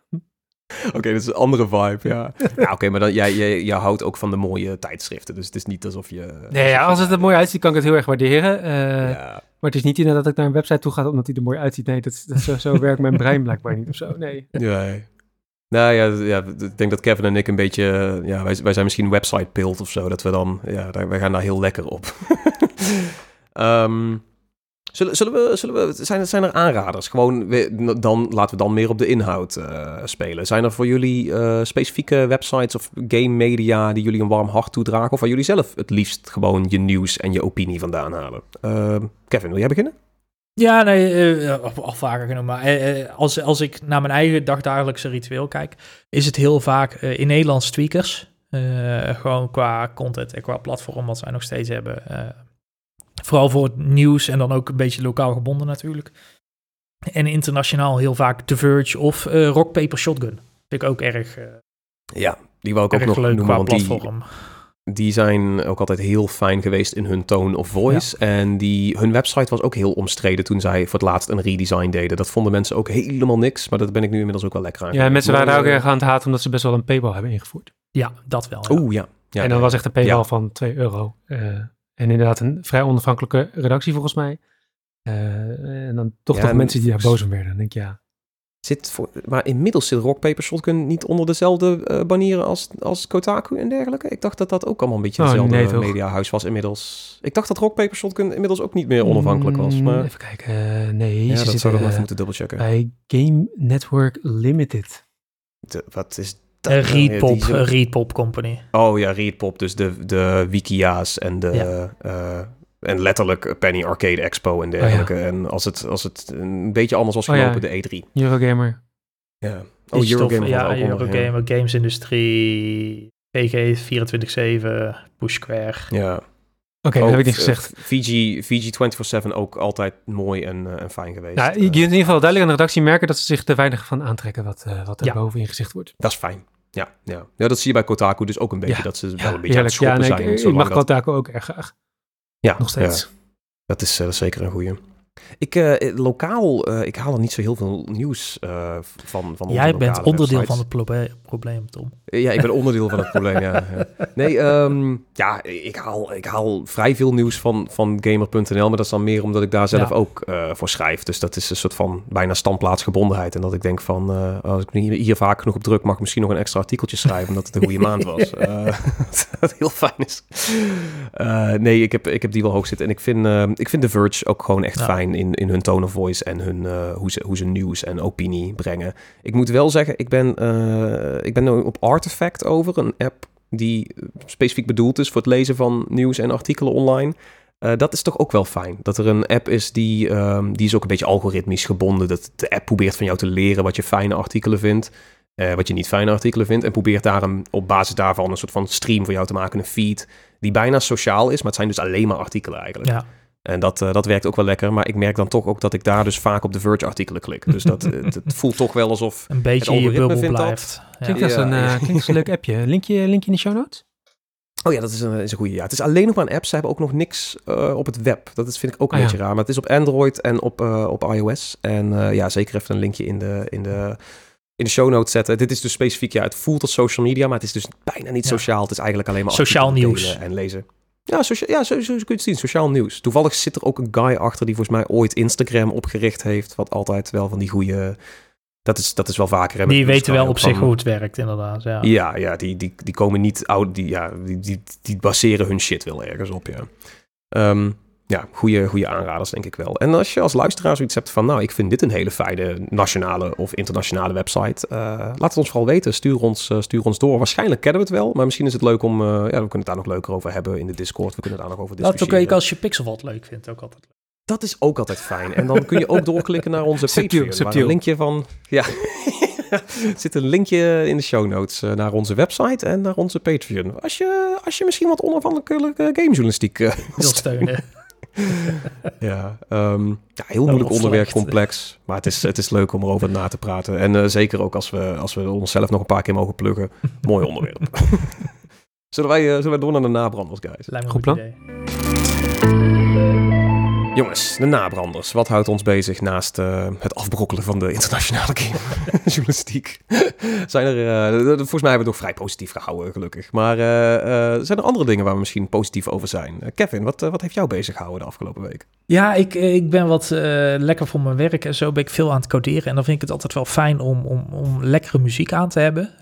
Oké, dat is een andere vibe, ja. ja Oké, maar dan, jij, jij, jij houdt ook van de mooie tijdschriften, dus het is niet alsof je... Nee, ja, als het er mooi uitziet, kan ik het heel erg waarderen. Uh, ja. Maar het is niet inderdaad dat ik naar een website toe ga omdat hij er mooi uitziet. Nee, dat, dat zo, zo werkt mijn brein blijkbaar niet of zo, nee. Ja, nou ja, ja, ik denk dat Kevin en ik een beetje, ja, wij, wij zijn misschien website pilt of zo, dat we dan, ja, daar, wij gaan daar heel lekker op. um, Zullen, zullen, we, zullen we, zijn, zijn er aanraders? Gewoon, dan, laten we dan meer op de inhoud uh, spelen. Zijn er voor jullie uh, specifieke websites of game media die jullie een warm hart toedragen? Of waar jullie zelf het liefst gewoon je nieuws en je opinie vandaan halen? Uh, Kevin, wil jij beginnen? Ja, nee, al vaker genoemd. Maar als, als ik naar mijn eigen dagdagelijkse ritueel kijk, is het heel vaak in Nederlands tweakers. gewoon qua content en qua platform wat zij nog steeds hebben. Vooral voor het nieuws en dan ook een beetje lokaal gebonden natuurlijk. En internationaal heel vaak The Verge of uh, Rock Paper Shotgun. Vind ik ook erg. Uh, ja, die wou ik ook nog leuk noemen. platform. Die, die zijn ook altijd heel fijn geweest in hun tone of voice. En die, hun website was ook heel omstreden toen zij voor het laatst een redesign deden. Dat vonden mensen ook helemaal niks. Maar dat ben ik nu inmiddels ook wel lekker aan. Ja, mensen waren ook erg aan het haten omdat ze best wel een paywall hebben ingevoerd. Ja, dat wel. Oeh, ja. ja. En dan was echt een paywall van 2 euro. Uh, en inderdaad een vrij onafhankelijke redactie volgens mij. Uh, en dan toch toch mensen die daar boos om werden. Dan denk ik, ja. Zit voor, maar inmiddels zit Rock Paper Shotgun niet onder dezelfde uh, banieren als, als Kotaku en dergelijke. Ik dacht dat dat ook allemaal een beetje oh, hetzelfde nee, mediahuis was inmiddels. Ik dacht dat Rock Paper Shotgun inmiddels ook niet meer onafhankelijk was. Maar... Even kijken. Uh, nee, ja, dat zou ik nog even moeten dubbelchecken. Bij Game Network Limited. De, wat is Readpop, zo... Readpop Company. Oh ja, Readpop, dus de, de Wikia's en de... Ja. Uh, en letterlijk Penny Arcade Expo en dergelijke. Oh, ja. En als het, als het een beetje anders was gelopen, oh, ja. de E3. Eurogamer. Ja. Oh, Eurogamer. Ja, Eurogamer, Games Industrie, PG 24-7, Push Square. Ja. Oké, dat heb ik niet gezegd. Fiji, Fiji 24-7 ook altijd mooi en, en fijn geweest. Nou, je in ieder geval duidelijk aan de redactie merken dat ze zich te weinig van aantrekken wat, wat er boven in gezicht wordt. Dat is fijn. Ja, ja. ja, dat zie je bij Kotaku dus ook een beetje. dat ze wel een beetje aan het schoppen ja, nee, zijn. Ik, mag Kotaku ook erg graag. Ja, nog steeds. Dat is uh, zeker een goeie. Ik, uh, lokaal, uh, ik haal er niet zo heel veel nieuws uh, van, van Jij bent onderdeel van het probleem, Tom. Ja, ik ben onderdeel van het probleem, ja. Nee, um, ja, ik haal, ik haal vrij veel nieuws van, van Gamer.nl, maar dat is dan meer omdat ik daar zelf ja. ook voor schrijf. Dus dat is een soort van bijna standplaatsgebondenheid. En dat ik denk van, als ik hier vaak genoeg op druk mag, misschien nog een extra artikeltje schrijven, omdat het een goede maand was. dat heel fijn is. nee, ik heb, ik heb die wel hoog zitten. En ik vind, ik vind The Verge ook gewoon echt fijn in, in hun tone of voice en hun, uh, hoe, ze, hoe ze nieuws en opinie brengen. Ik moet wel zeggen, ik ben, uh, ik ben nu op Artifact over, een app die specifiek bedoeld is voor het lezen van nieuws en artikelen online. Dat is toch ook wel fijn. Dat er een app is die, um, die is ook een beetje algoritmisch gebonden. Dat de app probeert van jou te leren wat je fijne artikelen vindt. Wat je niet fijne artikelen vindt. En probeert daarom op basis daarvan een soort van stream voor jou te maken. Een feed die bijna sociaal is. Maar het zijn dus alleen maar artikelen eigenlijk. Ja. En dat, uh, dat werkt ook wel lekker. Maar ik merk dan toch ook dat ik daar dus vaak op de Verge-artikelen klik. Dus dat het, het, voelt toch wel alsof een beetje het je bubbel blijft. Dat. Klinkt als een, uh, klinkt als een leuk appje. Linkje, linkje in de show notes? Oh ja, dat is een, is een goede. Ja. Het is alleen nog maar een app. Ze hebben ook nog niks uh, op het web. Dat is, vind ik ook een oh, beetje ja. raar. Maar het is op Android en op, uh, op iOS. En uh, ja, zeker even een linkje in de, in de, in de show notes zetten. Dit is dus specifiek, ja, het voelt als social media, maar het is dus bijna niet ja. sociaal. Het is eigenlijk alleen maar sociaal nieuws en lezen. Ja, socia ja zo, zo, kun je het zien. Sociaal nieuws. Toevallig zit er ook een guy achter die volgens mij ooit Instagram opgericht heeft. Wat altijd wel van die goede... Dat is, dat is wel vaker. Hè, die weten wel op zich hoe het werkt, inderdaad. Ja, ja, ja die, die, die komen niet oud. Die, ja, die, die, die baseren hun shit wel ergens op, ja. Um, ja, goede, goede aanraders, denk ik wel. En als je als luisteraar zoiets hebt van, nou, ik vind dit een hele fijne nationale of internationale website, uh, laat het ons vooral weten. Stuur ons, uh, stuur ons door. Waarschijnlijk kennen we het wel, maar misschien is het leuk om, uh, ja, we kunnen het daar nog leuker over hebben in de Discord. We kunnen daar nog over discussiëren. Laat ook als je Pixelvat leuk vindt, ook altijd leuk. Dat is ook altijd fijn. En dan kun je ook doorklikken naar onze Patreon. Subtiel. Een linkje van, ja... er zit een linkje in de show notes naar onze website en naar onze Patreon. Als je, als je misschien wat onafhankelijke gamejournalistiek wil steunen. ja, um, ja, heel moeilijk onderwerp, complex. Maar het is, het is leuk om erover na te praten. En uh, zeker ook als we, als we onszelf nog een paar keer mogen pluggen. Mooi onderwerp. zullen, wij, uh, zullen wij door naar de nabranders, guys? Lijkt me goed plan. Jongens, de nabranders. Wat houdt ons bezig naast uh, het afbrokkelen van de internationale journalistiek? zijn er, uh, volgens mij hebben we het nog vrij positief gehouden, gelukkig. Maar uh, zijn er andere dingen waar we misschien positief over zijn? Kevin, wat, wat heeft jou bezig gehouden de afgelopen week? Ja, ik, ik ben wat lekker voor mijn werk en zo ben ik veel aan het coderen. En dan vind ik het altijd wel fijn om, om, om lekkere muziek aan te hebben.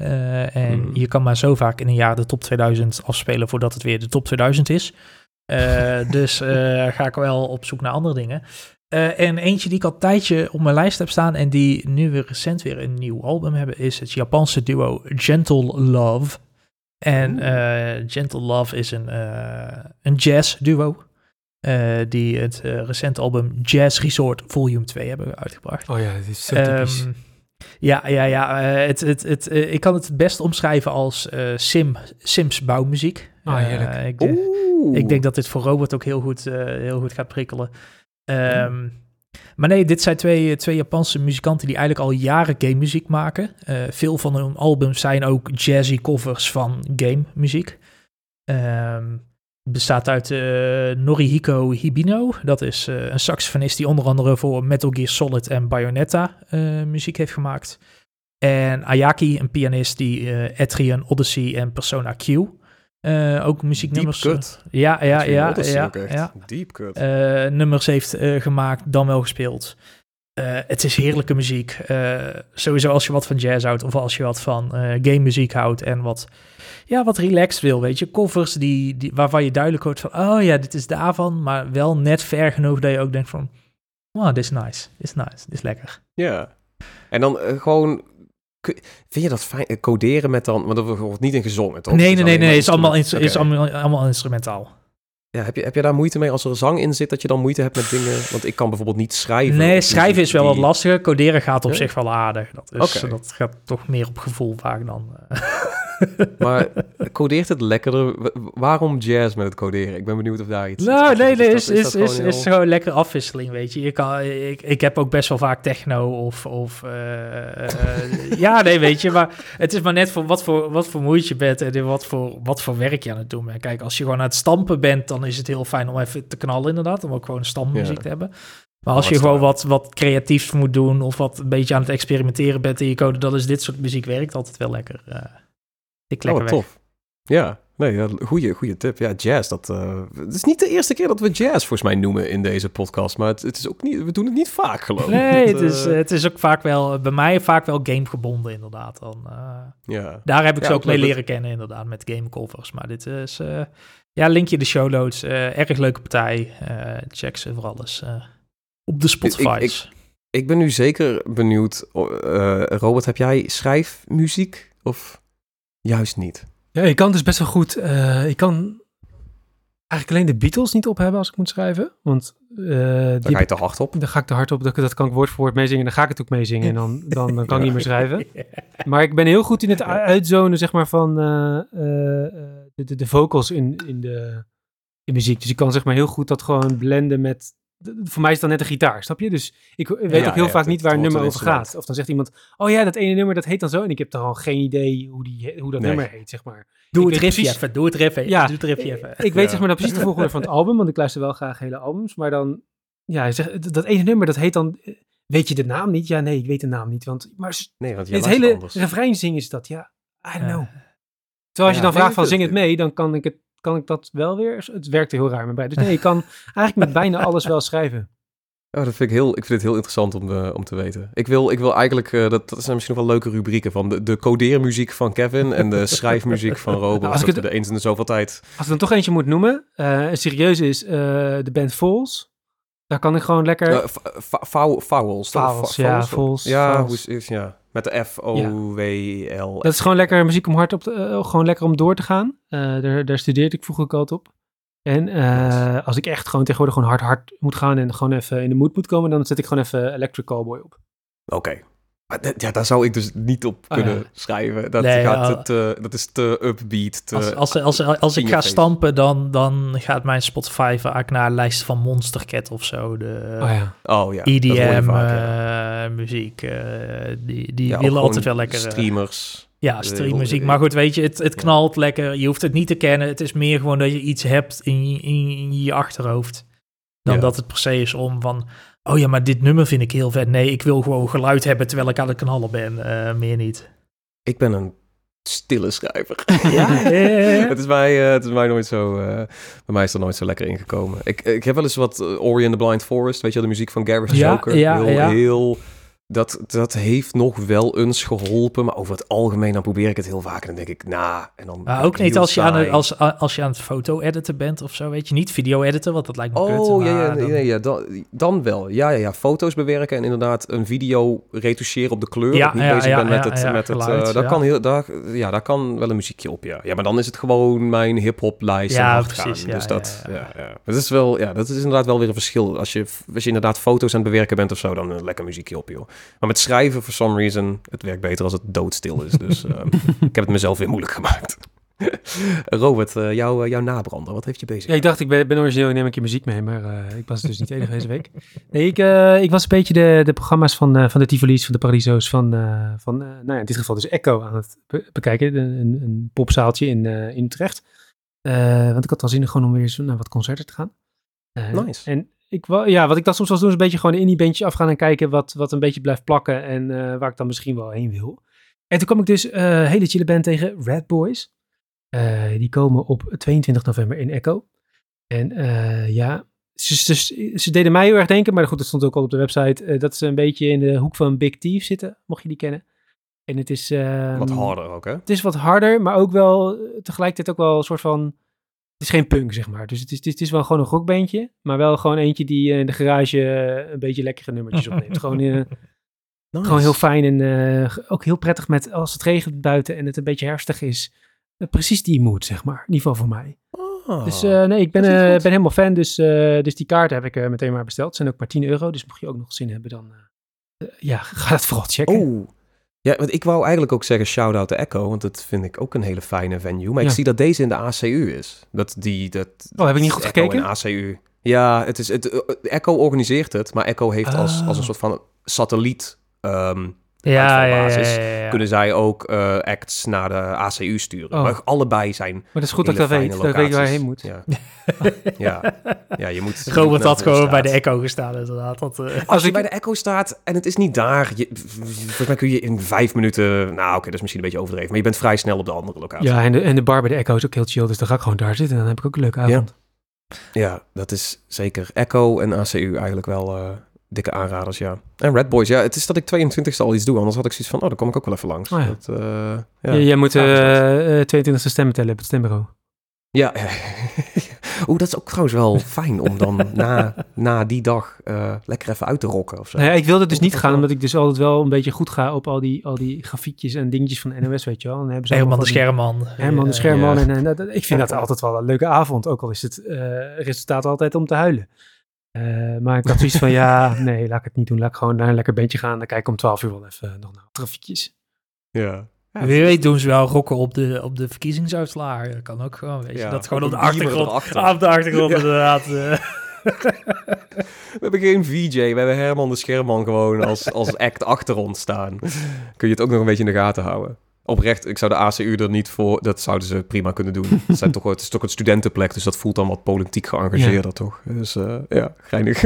en hmm. je kan maar zo vaak in een jaar de top 2000 afspelen voordat het weer de top 2000 is. Uh, dus uh, ga ik wel op zoek naar andere dingen. Uh, en eentje die ik al een tijdje op mijn lijst heb staan en die nu weer recent weer een nieuw album hebben, is het Japanse duo Gentle Love. En Gentle Love is een, een jazz duo. die het recente album Jazz Resort Volume 2 hebben uitgebracht. Oh ja, dat is zo typisch. Um, ja, ja, ja. het, het, het, ik kan het het best omschrijven als sim, Sims bouwmuziek. Ah, heerlijk. Ik, ik denk dat dit voor Robert ook heel goed, uh, heel goed gaat prikkelen. Um, Maar nee, dit zijn twee, twee Japanse muzikanten die eigenlijk al jaren game muziek maken. Uh, veel van hun albums zijn ook jazzy covers van game muziek. Um, bestaat uit uh, Norihiko Hibino. Dat is uh, een saxofonist die onder andere voor Metal Gear Solid en Bayonetta muziek heeft gemaakt. En Ayaki, een pianist die Etrian Odyssey en Persona Q uh, ook muzieknummers. Deep cut. Ja, ja, ja. ja, ja. Deep cut. Uh, nummers heeft uh, gemaakt, dan wel gespeeld. het is heerlijke muziek. sowieso als je wat van jazz houdt of als je wat van game muziek houdt en wat, ja, wat relaxed wil, weet je. Covers die, die, waarvan je duidelijk hoort van, oh ja, dit is daarvan, maar wel net ver genoeg dat je ook denkt van, oh, dit is nice, dit is nice, dit is lekker. Ja. En dan gewoon Vind je dat fijn? Eh, coderen met dan, want er wordt niet in gezongen, toch? Nee, nee, nee, nee, is allemaal, is, is allemaal, allemaal instrumentaal. Ja, heb je, heb je daar moeite mee als er zang in zit, dat je dan moeite hebt met dingen? Want ik kan bijvoorbeeld niet schrijven. Nee, schrijven is wel wat lastiger. Coderen gaat op zich wel aardig. Dat, is, dat gaat toch meer op gevoel vaak dan. Uh. maar codeert het lekkerder? Waarom jazz met het coderen? Ik ben benieuwd of daar iets... Nou, nee, nee, is, is, is, is, gewoon lekker afwisseling, weet je. je kan, ik, ik heb ook best wel vaak techno of... of uh, ja, nee, weet je. Maar het is maar net voor wat voor, wat voor moeite je bent en wat voor, wat voor werk je aan het doen bent. Kijk, als je gewoon aan het stampen bent, dan is het heel fijn om even te knallen inderdaad. Om ook gewoon stampmuziek te hebben. Maar als je gewoon wat, wat creatiefs moet doen of wat een beetje aan het experimenteren bent in je code, dan is dit soort muziek werkt altijd wel lekker. Uh, ik lekker oh, tof. Ja, nee, goede, goede tip. Ja, jazz, dat uh, het is niet de eerste keer dat we jazz volgens mij noemen in deze podcast, maar het, het is ook niet, we doen het niet vaak geloof ik. Nee, het, is, uh, het is ook vaak wel, bij mij vaak wel gamegebonden inderdaad. Dan, ja. Daar heb ik ze ook mee leren kennen inderdaad, met gamecovers. Maar dit is, ja, linkje de show notes, erg leuke partij. check ze voor alles op de Spotify's. Ik, ik, ben nu zeker benieuwd, uh, Robert, heb jij schrijfmuziek of juist niet? Ja, ik kan dus best wel goed. Uh, ik kan eigenlijk alleen de Beatles niet op hebben als ik moet schrijven. Want uh, dan ga je te hard op. Dan ga ik te hard op. Dat, dat kan ik woord voor woord meezingen. Dan ga ik het ook meezingen. En dan, dan, dan kan ik niet meer schrijven. Maar ik ben heel goed in het uitzonen, zeg maar, van uh, de, de, de, vocals in, in de in muziek. Dus ik kan zeg maar heel goed dat gewoon blenden met voor mij is dan net een gitaar, snap je? Dus ik weet ook heel vaak niet waar een nummer over gaat. Of dan zegt iemand, oh ja, dat ene nummer, dat heet dan zo. En ik heb dan al geen idee hoe, die, hoe dat nummer heet, zeg maar. Doe het riffje even, doe het riffje ja, doe het riffje even. Ik, weet zeg maar dan precies de volgorde van het album, want ik luister wel graag hele albums. Maar dan, ja, zeg, dat ene nummer, dat heet dan, weet je de naam niet? Ja, nee, ik weet de naam niet. Want, maar nee, want het hele refrein zingen is dat, ja, I don't know. Terwijl als je dan vraagt van zing het mee, dan kan ik het kan ik dat wel weer. Het werkte heel raar met bij. Dus nee, ik kan eigenlijk met bijna alles wel schrijven. Oh, dat vind ik heel, ik vind het heel interessant om, uh, om te weten. Ik wil, ik wil eigenlijk, uh, dat, dat zijn misschien nog wel leuke rubrieken van de, de codeermuziek van Kevin en de schrijfmuziek van Robert. Nou, als ik het de eens in de zoveel tijd. Als ik dan toch eentje moet noemen, uh, serieus is de band Falls. Daar kan ik gewoon lekker. Vowels. Vowels, ja, Falls. Ja, hoe is, ja. Met de F-O-W-L. Dat is gewoon lekker muziek om hard op te, uh, gewoon lekker om door te gaan. Uh, daar, daar studeerde ik vroeger ook altijd op. En uh, als ik echt gewoon tegenwoordig gewoon hard hard moet gaan en gewoon even in de mood moet komen, dan zet ik gewoon even Electric Cowboy op. Oké, ja, daar zou ik dus niet op oh, kunnen schrijven. Dat, gaat te, dat is te upbeat. Te als, als, als, als, ik ga stampen, dan, dan gaat mijn Spotify vaak naar een lijst van Monstercat of zo. De oh, ja. Oh, ja. EDM uh, muziek. Uh, die die willen altijd wel lekker... Streamers. Ja, streammuziek. Maar goed, weet je, het, het knalt lekker. Je hoeft het niet te kennen. Het is meer gewoon dat je iets hebt in, in, in je achterhoofd. Dan dat het per se is om van oh ja, maar dit nummer vind ik heel vet. Nee, ik wil gewoon geluid hebben terwijl ik aan het knallen ben. Uh, meer niet. Ik ben een stille schrijver. Ja, het, is mij, uh, het is mij nooit zo. Uh, bij mij is dat nooit zo lekker ingekomen. Ik, ik heb wel eens wat Ori and the Blind Forest, weet je, de muziek van Gareth ja, Joker. Ja, heel, ja. heel dat, dat heeft nog wel eens geholpen. Maar over het algemeen, dan probeer ik het heel vaak. En dan denk ik, en dan maar ook niet als je, aan, als, als je aan het foto-editen bent of zo, weet je. Niet video-editen, want dat lijkt me oh, kut. ja, ja, dan... ja, dan, dan wel. Ja, ja, ja, foto's bewerken en inderdaad een video retoucheren op de kleur. Ja, niet ja, bezig ja, ben met het... met het uh, daar, kan heel, daar, ja, daar kan wel een muziekje op, ja. Ja, maar dan is het gewoon mijn hip-hop lijst ja, precies, Dus dat, ja, ja. Dat is wel, ja, dat is inderdaad wel weer een verschil. Als je, als je inderdaad foto's aan het bewerken bent of zo, dan een lekker muziekje op, joh. Maar met schrijven, for some reason, het werkt beter als het doodstil is. Dus uh, ik heb het mezelf weer moeilijk gemaakt. Robert, uh, jouw, uh, jouw nabrander, wat heeft je bezig? Ja, ik dacht, ik ben, ben origineel neem ik je muziek mee, maar uh, ik was dus niet enige deze week. Nee, ik, ik was een beetje de, de programma's van, van de Tivoli's, van de Paradiso's, van, van nou ja, in dit geval dus Echo aan het bekijken. Een, een, een popzaaltje in, in Utrecht. want ik had al zin gewoon om weer eens naar wat concerten te gaan. nice. En ik, ja, wat ik dat soms wel doen is een beetje gewoon in die bandjes afgaan en kijken wat, wat een beetje blijft plakken en uh, waar ik dan misschien wel heen wil. En toen kwam ik dus uh, hele chille band tegen, Red Boys. Uh, die komen op 22 november in Echo. En ja, ze, ze, ze, deden mij heel erg denken, maar goed, dat stond ook al op de website, dat ze een beetje in de hoek van Big Thief zitten, mocht je die kennen. En het is... wat harder ook, hè? Het is wat harder, maar ook wel tegelijkertijd ook wel een soort van is geen punk, zeg maar. Dus het is, het is, wel gewoon een rockbandje. Maar wel gewoon eentje die uh, in de garage uh, een beetje lekkere nummertjes opneemt. gewoon, uh, nice. gewoon heel fijn en ook heel prettig met als het regent buiten en het een beetje herfstig is. precies die mood, zeg maar. In ieder geval voor mij. Oh, dus nee, ik ben, ben helemaal fan. Dus, dus die kaarten heb ik meteen maar besteld. Het zijn ook maar 10 euro. Dus mocht je ook nog zin hebben, dan ja, ga het vooral checken. Oh. Ja, want ik wou eigenlijk ook zeggen shout-out to Echo, want dat vind ik ook een hele fijne venue. Maar ik zie dat deze in de ACU is. Dat die, dat, oh, heb ik niet goed Echo gekeken? In ACU. Ja, het is, het, eh, Echo organiseert het, maar Echo heeft als, als een soort van satelliet um, ja, ja, ja, kunnen zij ook uh, acts naar de ACU sturen. Oh. Maar allebei zijn. Maar dat is goed dat ik dat weet. Dat weet je waar je heen moet. Ja, ja. ja je moet. Robert had gewoon bij de Echo gestaan, inderdaad. Dat, uh... Als, Als je bij de Echo staat en het is niet daar, je, volgens mij kun je in vijf minuten. Nou, oké, dat is misschien een beetje overdreven, maar je bent vrij snel op de andere locatie. Ja, en de, en de bar bij de Echo is ook heel chill, dus dan ga ik gewoon daar zitten en dan heb ik ook een leuke avond. Ja, dat is zeker. Echo en ACU eigenlijk wel. Uh, dikke aanraders, ja. En Red Boys, ja, het is dat ik 22 e al iets doe. Anders had ik zoiets van, oh, dan kom ik ook wel even langs. Oh, ja. dat, uh, ja. jij moet uh, uh, 22e stemmen tellen op het stembureau. Ja, Oeh, dat is ook trouwens wel fijn om dan na, na die dag uh, lekker even uit te rokken of zo. Nee, ik wilde dus niet gaan, omdat ik dus altijd wel een beetje goed ga op al die, al die grafiekjes en dingetjes van de NOS, weet je wel. Dan hebben ze Herman de Scherman. Herman de Scherman. En, en, en, ik vind dat altijd wel een leuke avond, ook al is het resultaat altijd om te huilen. Uh, maar ik had zoiets van, ja, nee, laat ik het niet doen. Laat ik gewoon naar een lekker bandje gaan. Dan kijk ik om 12 uur wel even nog naar trafiekjes. Ja. ja Wie weet doen ze wel rokken op de, op de verkiezingsuitslagen. Dat kan ook gewoon, weet je. dat gewoon op de achtergrond. Op de achtergrond, inderdaad. Eh. We hebben geen VJ, we hebben Herman de Scherman gewoon als, als act achter ons staan. Kun je het ook nog een beetje in de gaten houden oprecht, ik zou de ACU er niet voor... Dat zouden ze prima kunnen doen. het, zijn toch, het is toch een studentenplek, dus dat voelt dan wat politiek geëngageerder, toch? Dus uh, ja, geinig.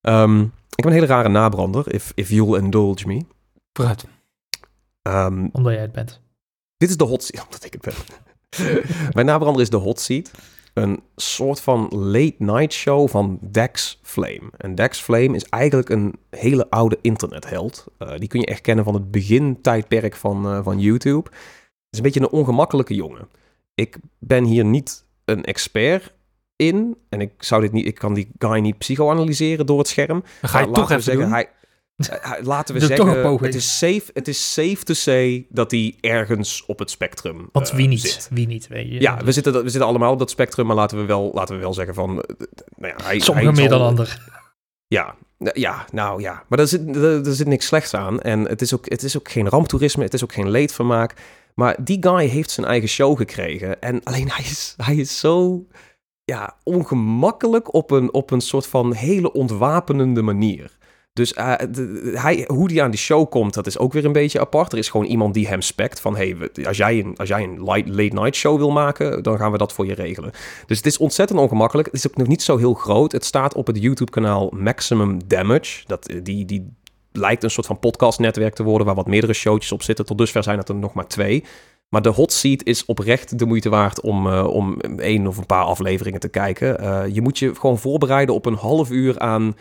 um, ik heb een hele rare nabrander, if, if you'll indulge me. Vooruit. Um, omdat jij het bent. Dit is de hot seat, omdat ik het ben. Mijn nabrander is de hot seat een soort van late night show van Dex Flame. En Dex Flame is eigenlijk een hele oude internetheld. Uh, die kun je echt kennen van het begintijdperk van, uh, van YouTube. Het is een beetje een ongemakkelijke jongen. Ik ben hier niet een expert in. En ik zou dit niet, ik kan die guy niet psychoanalyseren door het scherm. Dan ga je toch even zeggen, doen? Hij, eh, laten we zeggen, het is, safe, het is safe to say dat hij ergens op het spectrum Want wie niet? Zit. Wie niet, weet je. Ja, we zitten, we zitten allemaal op dat spectrum, maar laten we wel, laten we wel zeggen van... Nou ja, hij, Sommigen meer dan ander. Ja, ja, nou ja. Maar er zit, er, zit niks slechts aan. En het is, ook, het is ook geen ramptoerisme, het is ook geen leedvermaak. Maar die guy heeft zijn eigen show gekregen. En alleen hij is, hij is zo ja, ongemakkelijk op een, op een soort van hele ontwapenende manier. Dus uh, hij, hoe die aan die show komt, dat is ook weer een beetje apart. Er is gewoon iemand die hem spekt van... hey, als jij een, als jij een late night show wil maken... dan gaan we dat voor je regelen. Dus het is ontzettend ongemakkelijk. Het is ook nog niet zo heel groot. Het staat op het YouTube-kanaal Maximum Damage. Dat, eh, die, die lijkt een soort van podcastnetwerk te worden... waar wat meerdere showtjes op zitten. Tot dusver zijn het er nog maar twee. Maar de hot seat is oprecht de moeite waard om, uh, om één of een paar afleveringen te kijken. Je moet je gewoon voorbereiden op een half uur aan...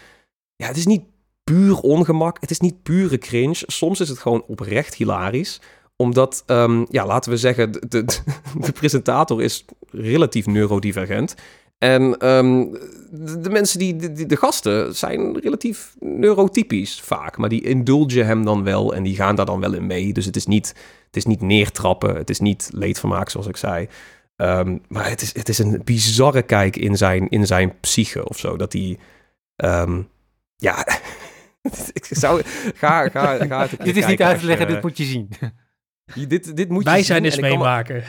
Ja, het is niet puur ongemak. Het is niet pure cringe. Soms is het gewoon oprecht hilarisch. Omdat, um, ja, laten we zeggen, de, de, presentator is relatief neurodivergent. En um, de, mensen die, de, de, gasten zijn relatief neurotypisch vaak. Maar die indulgen hem dan wel en die gaan daar dan wel in mee. Dus het is niet, het is niet neertrappen. Het is niet leedvermaak, zoals ik zei. Um, maar het is, het is een bizarre kijk in zijn, in zijn psyche of zo. Dat hij, ja... ik zou, ga, ga, ga het Dit is niet uit te leggen, dit moet je zien. dit, dit moet Wij je zijn eens meemaken.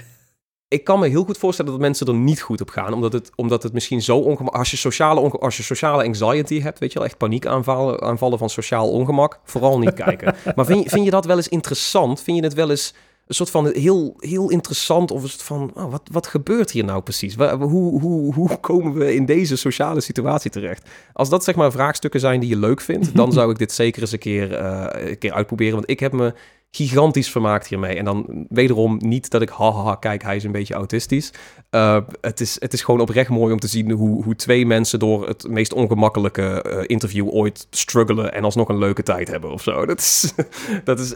Ik kan me heel goed voorstellen dat mensen er niet goed op gaan, omdat het, omdat het misschien zo ongemak... Als je, sociale als je sociale anxiety hebt, weet je wel, echt paniekaanvallen aanvallen van sociaal ongemak, vooral niet kijken. Maar vind je, vind je dat wel eens interessant? Vind je het wel eens een soort van heel, heel interessant of een soort van, oh, wat, wat gebeurt hier nou precies? Hoe, hoe, hoe komen we in deze sociale situatie terecht? Als dat zeg maar vraagstukken zijn die je leuk vindt, dan zou ik dit zeker eens een keer, uh, een keer uitproberen. Want ik heb me gigantisch vermaakt hiermee. En dan wederom niet dat ik, haha, kijk, hij is een beetje autistisch. Uh, het, is, het is gewoon oprecht mooi om te zien hoe, hoe twee mensen door het meest ongemakkelijke uh, interview ooit struggelen en alsnog een leuke tijd hebben of zo. Dat is, dat is,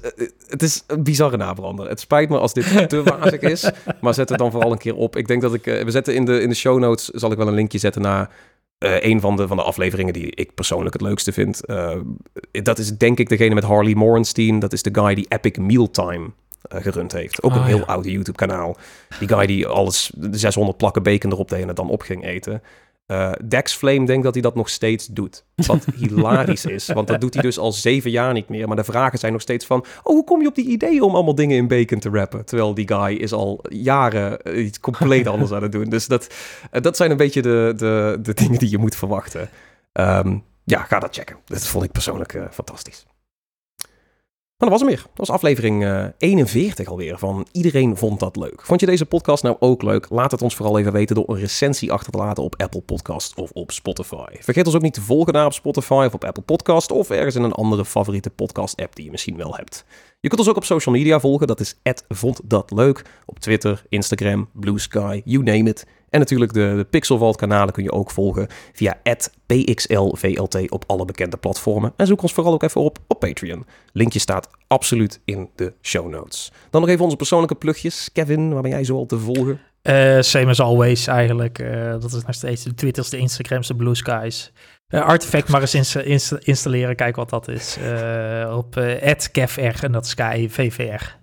het is een bizarre nabrander. Het spijt me als dit te wazig is, maar zet het dan vooral een keer op. Ik denk dat ik, we zetten in de, in de show notes, zal ik wel een linkje zetten naar uh, een van de, van de afleveringen die ik persoonlijk het leukste vind. Uh, dat is denk ik degene met Harley Morenstein. Dat is de guy die Epic Mealtime uh, gerund heeft. Ook een oh, heel ja. oude YouTube kanaal. Die guy die alles 600 plakken bacon erop deed en het dan op ging eten. Uh, Dex Flame denkt dat hij dat nog steeds doet. Wat hilarisch is, want dat doet hij dus al zeven jaar niet meer. Maar de vragen zijn nog steeds van... Oh, hoe kom je op die idee om allemaal dingen in bacon te rappen? Terwijl die guy is al jaren iets compleet anders aan het doen. Dus dat, dat zijn een beetje de, de, de dingen die je moet verwachten. Um, ja, ga dat checken. Dat vond ik persoonlijk uh, fantastisch. Maar dat was hem weer. Dat was aflevering uh, eh, 41 alweer van Iedereen Vond Dat Leuk. Vond je deze podcast nou ook leuk? Laat het ons vooral even weten door een recensie achter te laten op Apple Podcast of op Spotify. Vergeet ons ook niet te volgen daar op Spotify of op Apple Podcast of ergens in een andere favoriete podcast app die je misschien wel hebt. Je kunt ons ook op social media volgen, dat is Vond Dat Leuk. Op Twitter, Instagram, Blue Sky, you name it. En natuurlijk de, de Pixelvault kanalen kun je ook volgen via PXLVLT op alle bekende platformen. En zoek ons vooral ook even op op Patreon. Linkje staat absoluut in de show notes. Dan nog even onze persoonlijke plugjes. Kevin, waar ben jij zo al te volgen? Uh, same as always eigenlijk. Uh, dat is nog steeds de Twitters, de Instagrams, de Blue Skies. Uh, Artifact maar eens installeren, kijk wat dat is. op @kevr en dat is KVVR.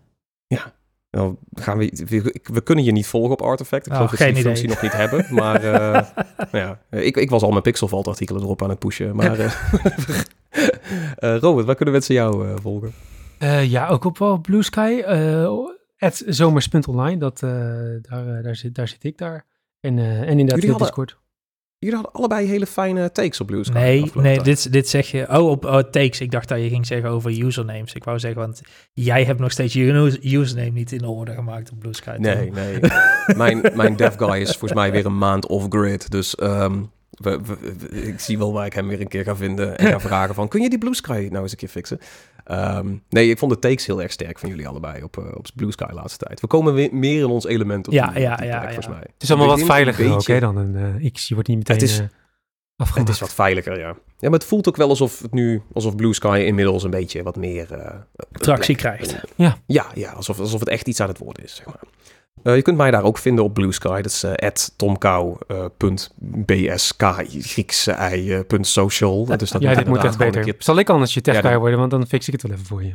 Ja, nou, gaan we, we, kunnen je niet volgen op Artifact. Ik geloof oh, dat ze die functie nog niet hebben. Maar uh, ja, ik, ik was al mijn Pixelvault artikelen erop aan het pushen. Maar uh, Robert, waar kunnen mensen jou volgen? ja, ook op wel Blue Sky. zomers.online, dat, daar, daar, zit, daar zit ik daar. En, en inderdaad Jullie Discord. Jullie hadden allebei hele fijne takes op Blue Sky. Nee, nee dit, dit zeg je... Oh, op oh, takes. Ik dacht dat je ging zeggen over usernames. Ik wou zeggen, want jij hebt nog steeds je username niet in orde gemaakt op Blue Sky. Nee, nee. mijn, mijn dev guy is volgens mij weer een maand off-grid. Dus ehm, we, ik zie wel waar ik hem weer een keer ga vinden en ga vragen van... Kun je die Blue Sky nou eens een keer fixen? Ehm, nee, ik vond de takes heel erg sterk van jullie allebei op, uh, op Blue Sky laatste tijd. We komen weer meer in ons element op ja, die, ja, ja, volgens mij. Het is allemaal wat veiliger ook, hè, dan een uh, X. Je wordt niet meteen het is, uh, afgemaakt. Het is wat veiliger, ja. Ja, maar het voelt ook wel alsof het nu, alsof Blue Sky inmiddels een beetje wat meer... Uh, Tractie krijgt. Ja. Ja, ja alsof, alsof het echt iets aan het worden is, zeg maar. Uh, je kunt mij daar ook vinden op Blue Sky. Dat is uh, tomkou.bsk, Griekse ei.social. dus dat ja, dit moet echt beter. Keer... Zal ik anders je tech guy worden, want dan fix ik het wel even voor je.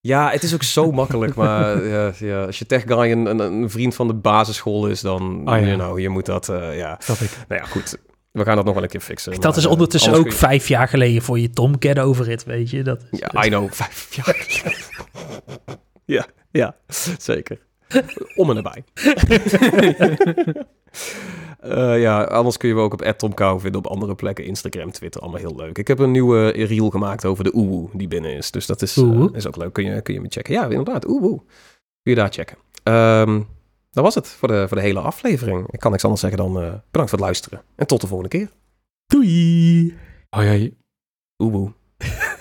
Ja, het is ook zo makkelijk. Maar ja, ja, als je tech guy een, een, een, vriend van de basisschool is, dan, oh, ja. you je moet dat, uh, ja. Dat ik. Nou ja, goed. We gaan dat nog wel een keer fixen. Dat is ondertussen ook vijf jaar geleden voor je Tom Get Over It, weet je. Dat ja, I know. Vijf jaar geleden. ja, ja, zeker. Om en nabij. uh, ja, anders kun je me ook op Tomkou vinden op andere plekken. Instagram, Twitter, allemaal heel leuk. Ik heb een nieuwe reel gemaakt over de oewoe die binnen is. Dus dat is, uh, is ook leuk. Kun je, kun je me checken. Ja, inderdaad, oewoe. Kun je daar checken. Um, dat was het voor de, voor de hele aflevering. Ik kan niks anders zeggen dan uh, bedankt voor het luisteren. En tot de volgende keer. Doei. Hoi hoi. Oewoe.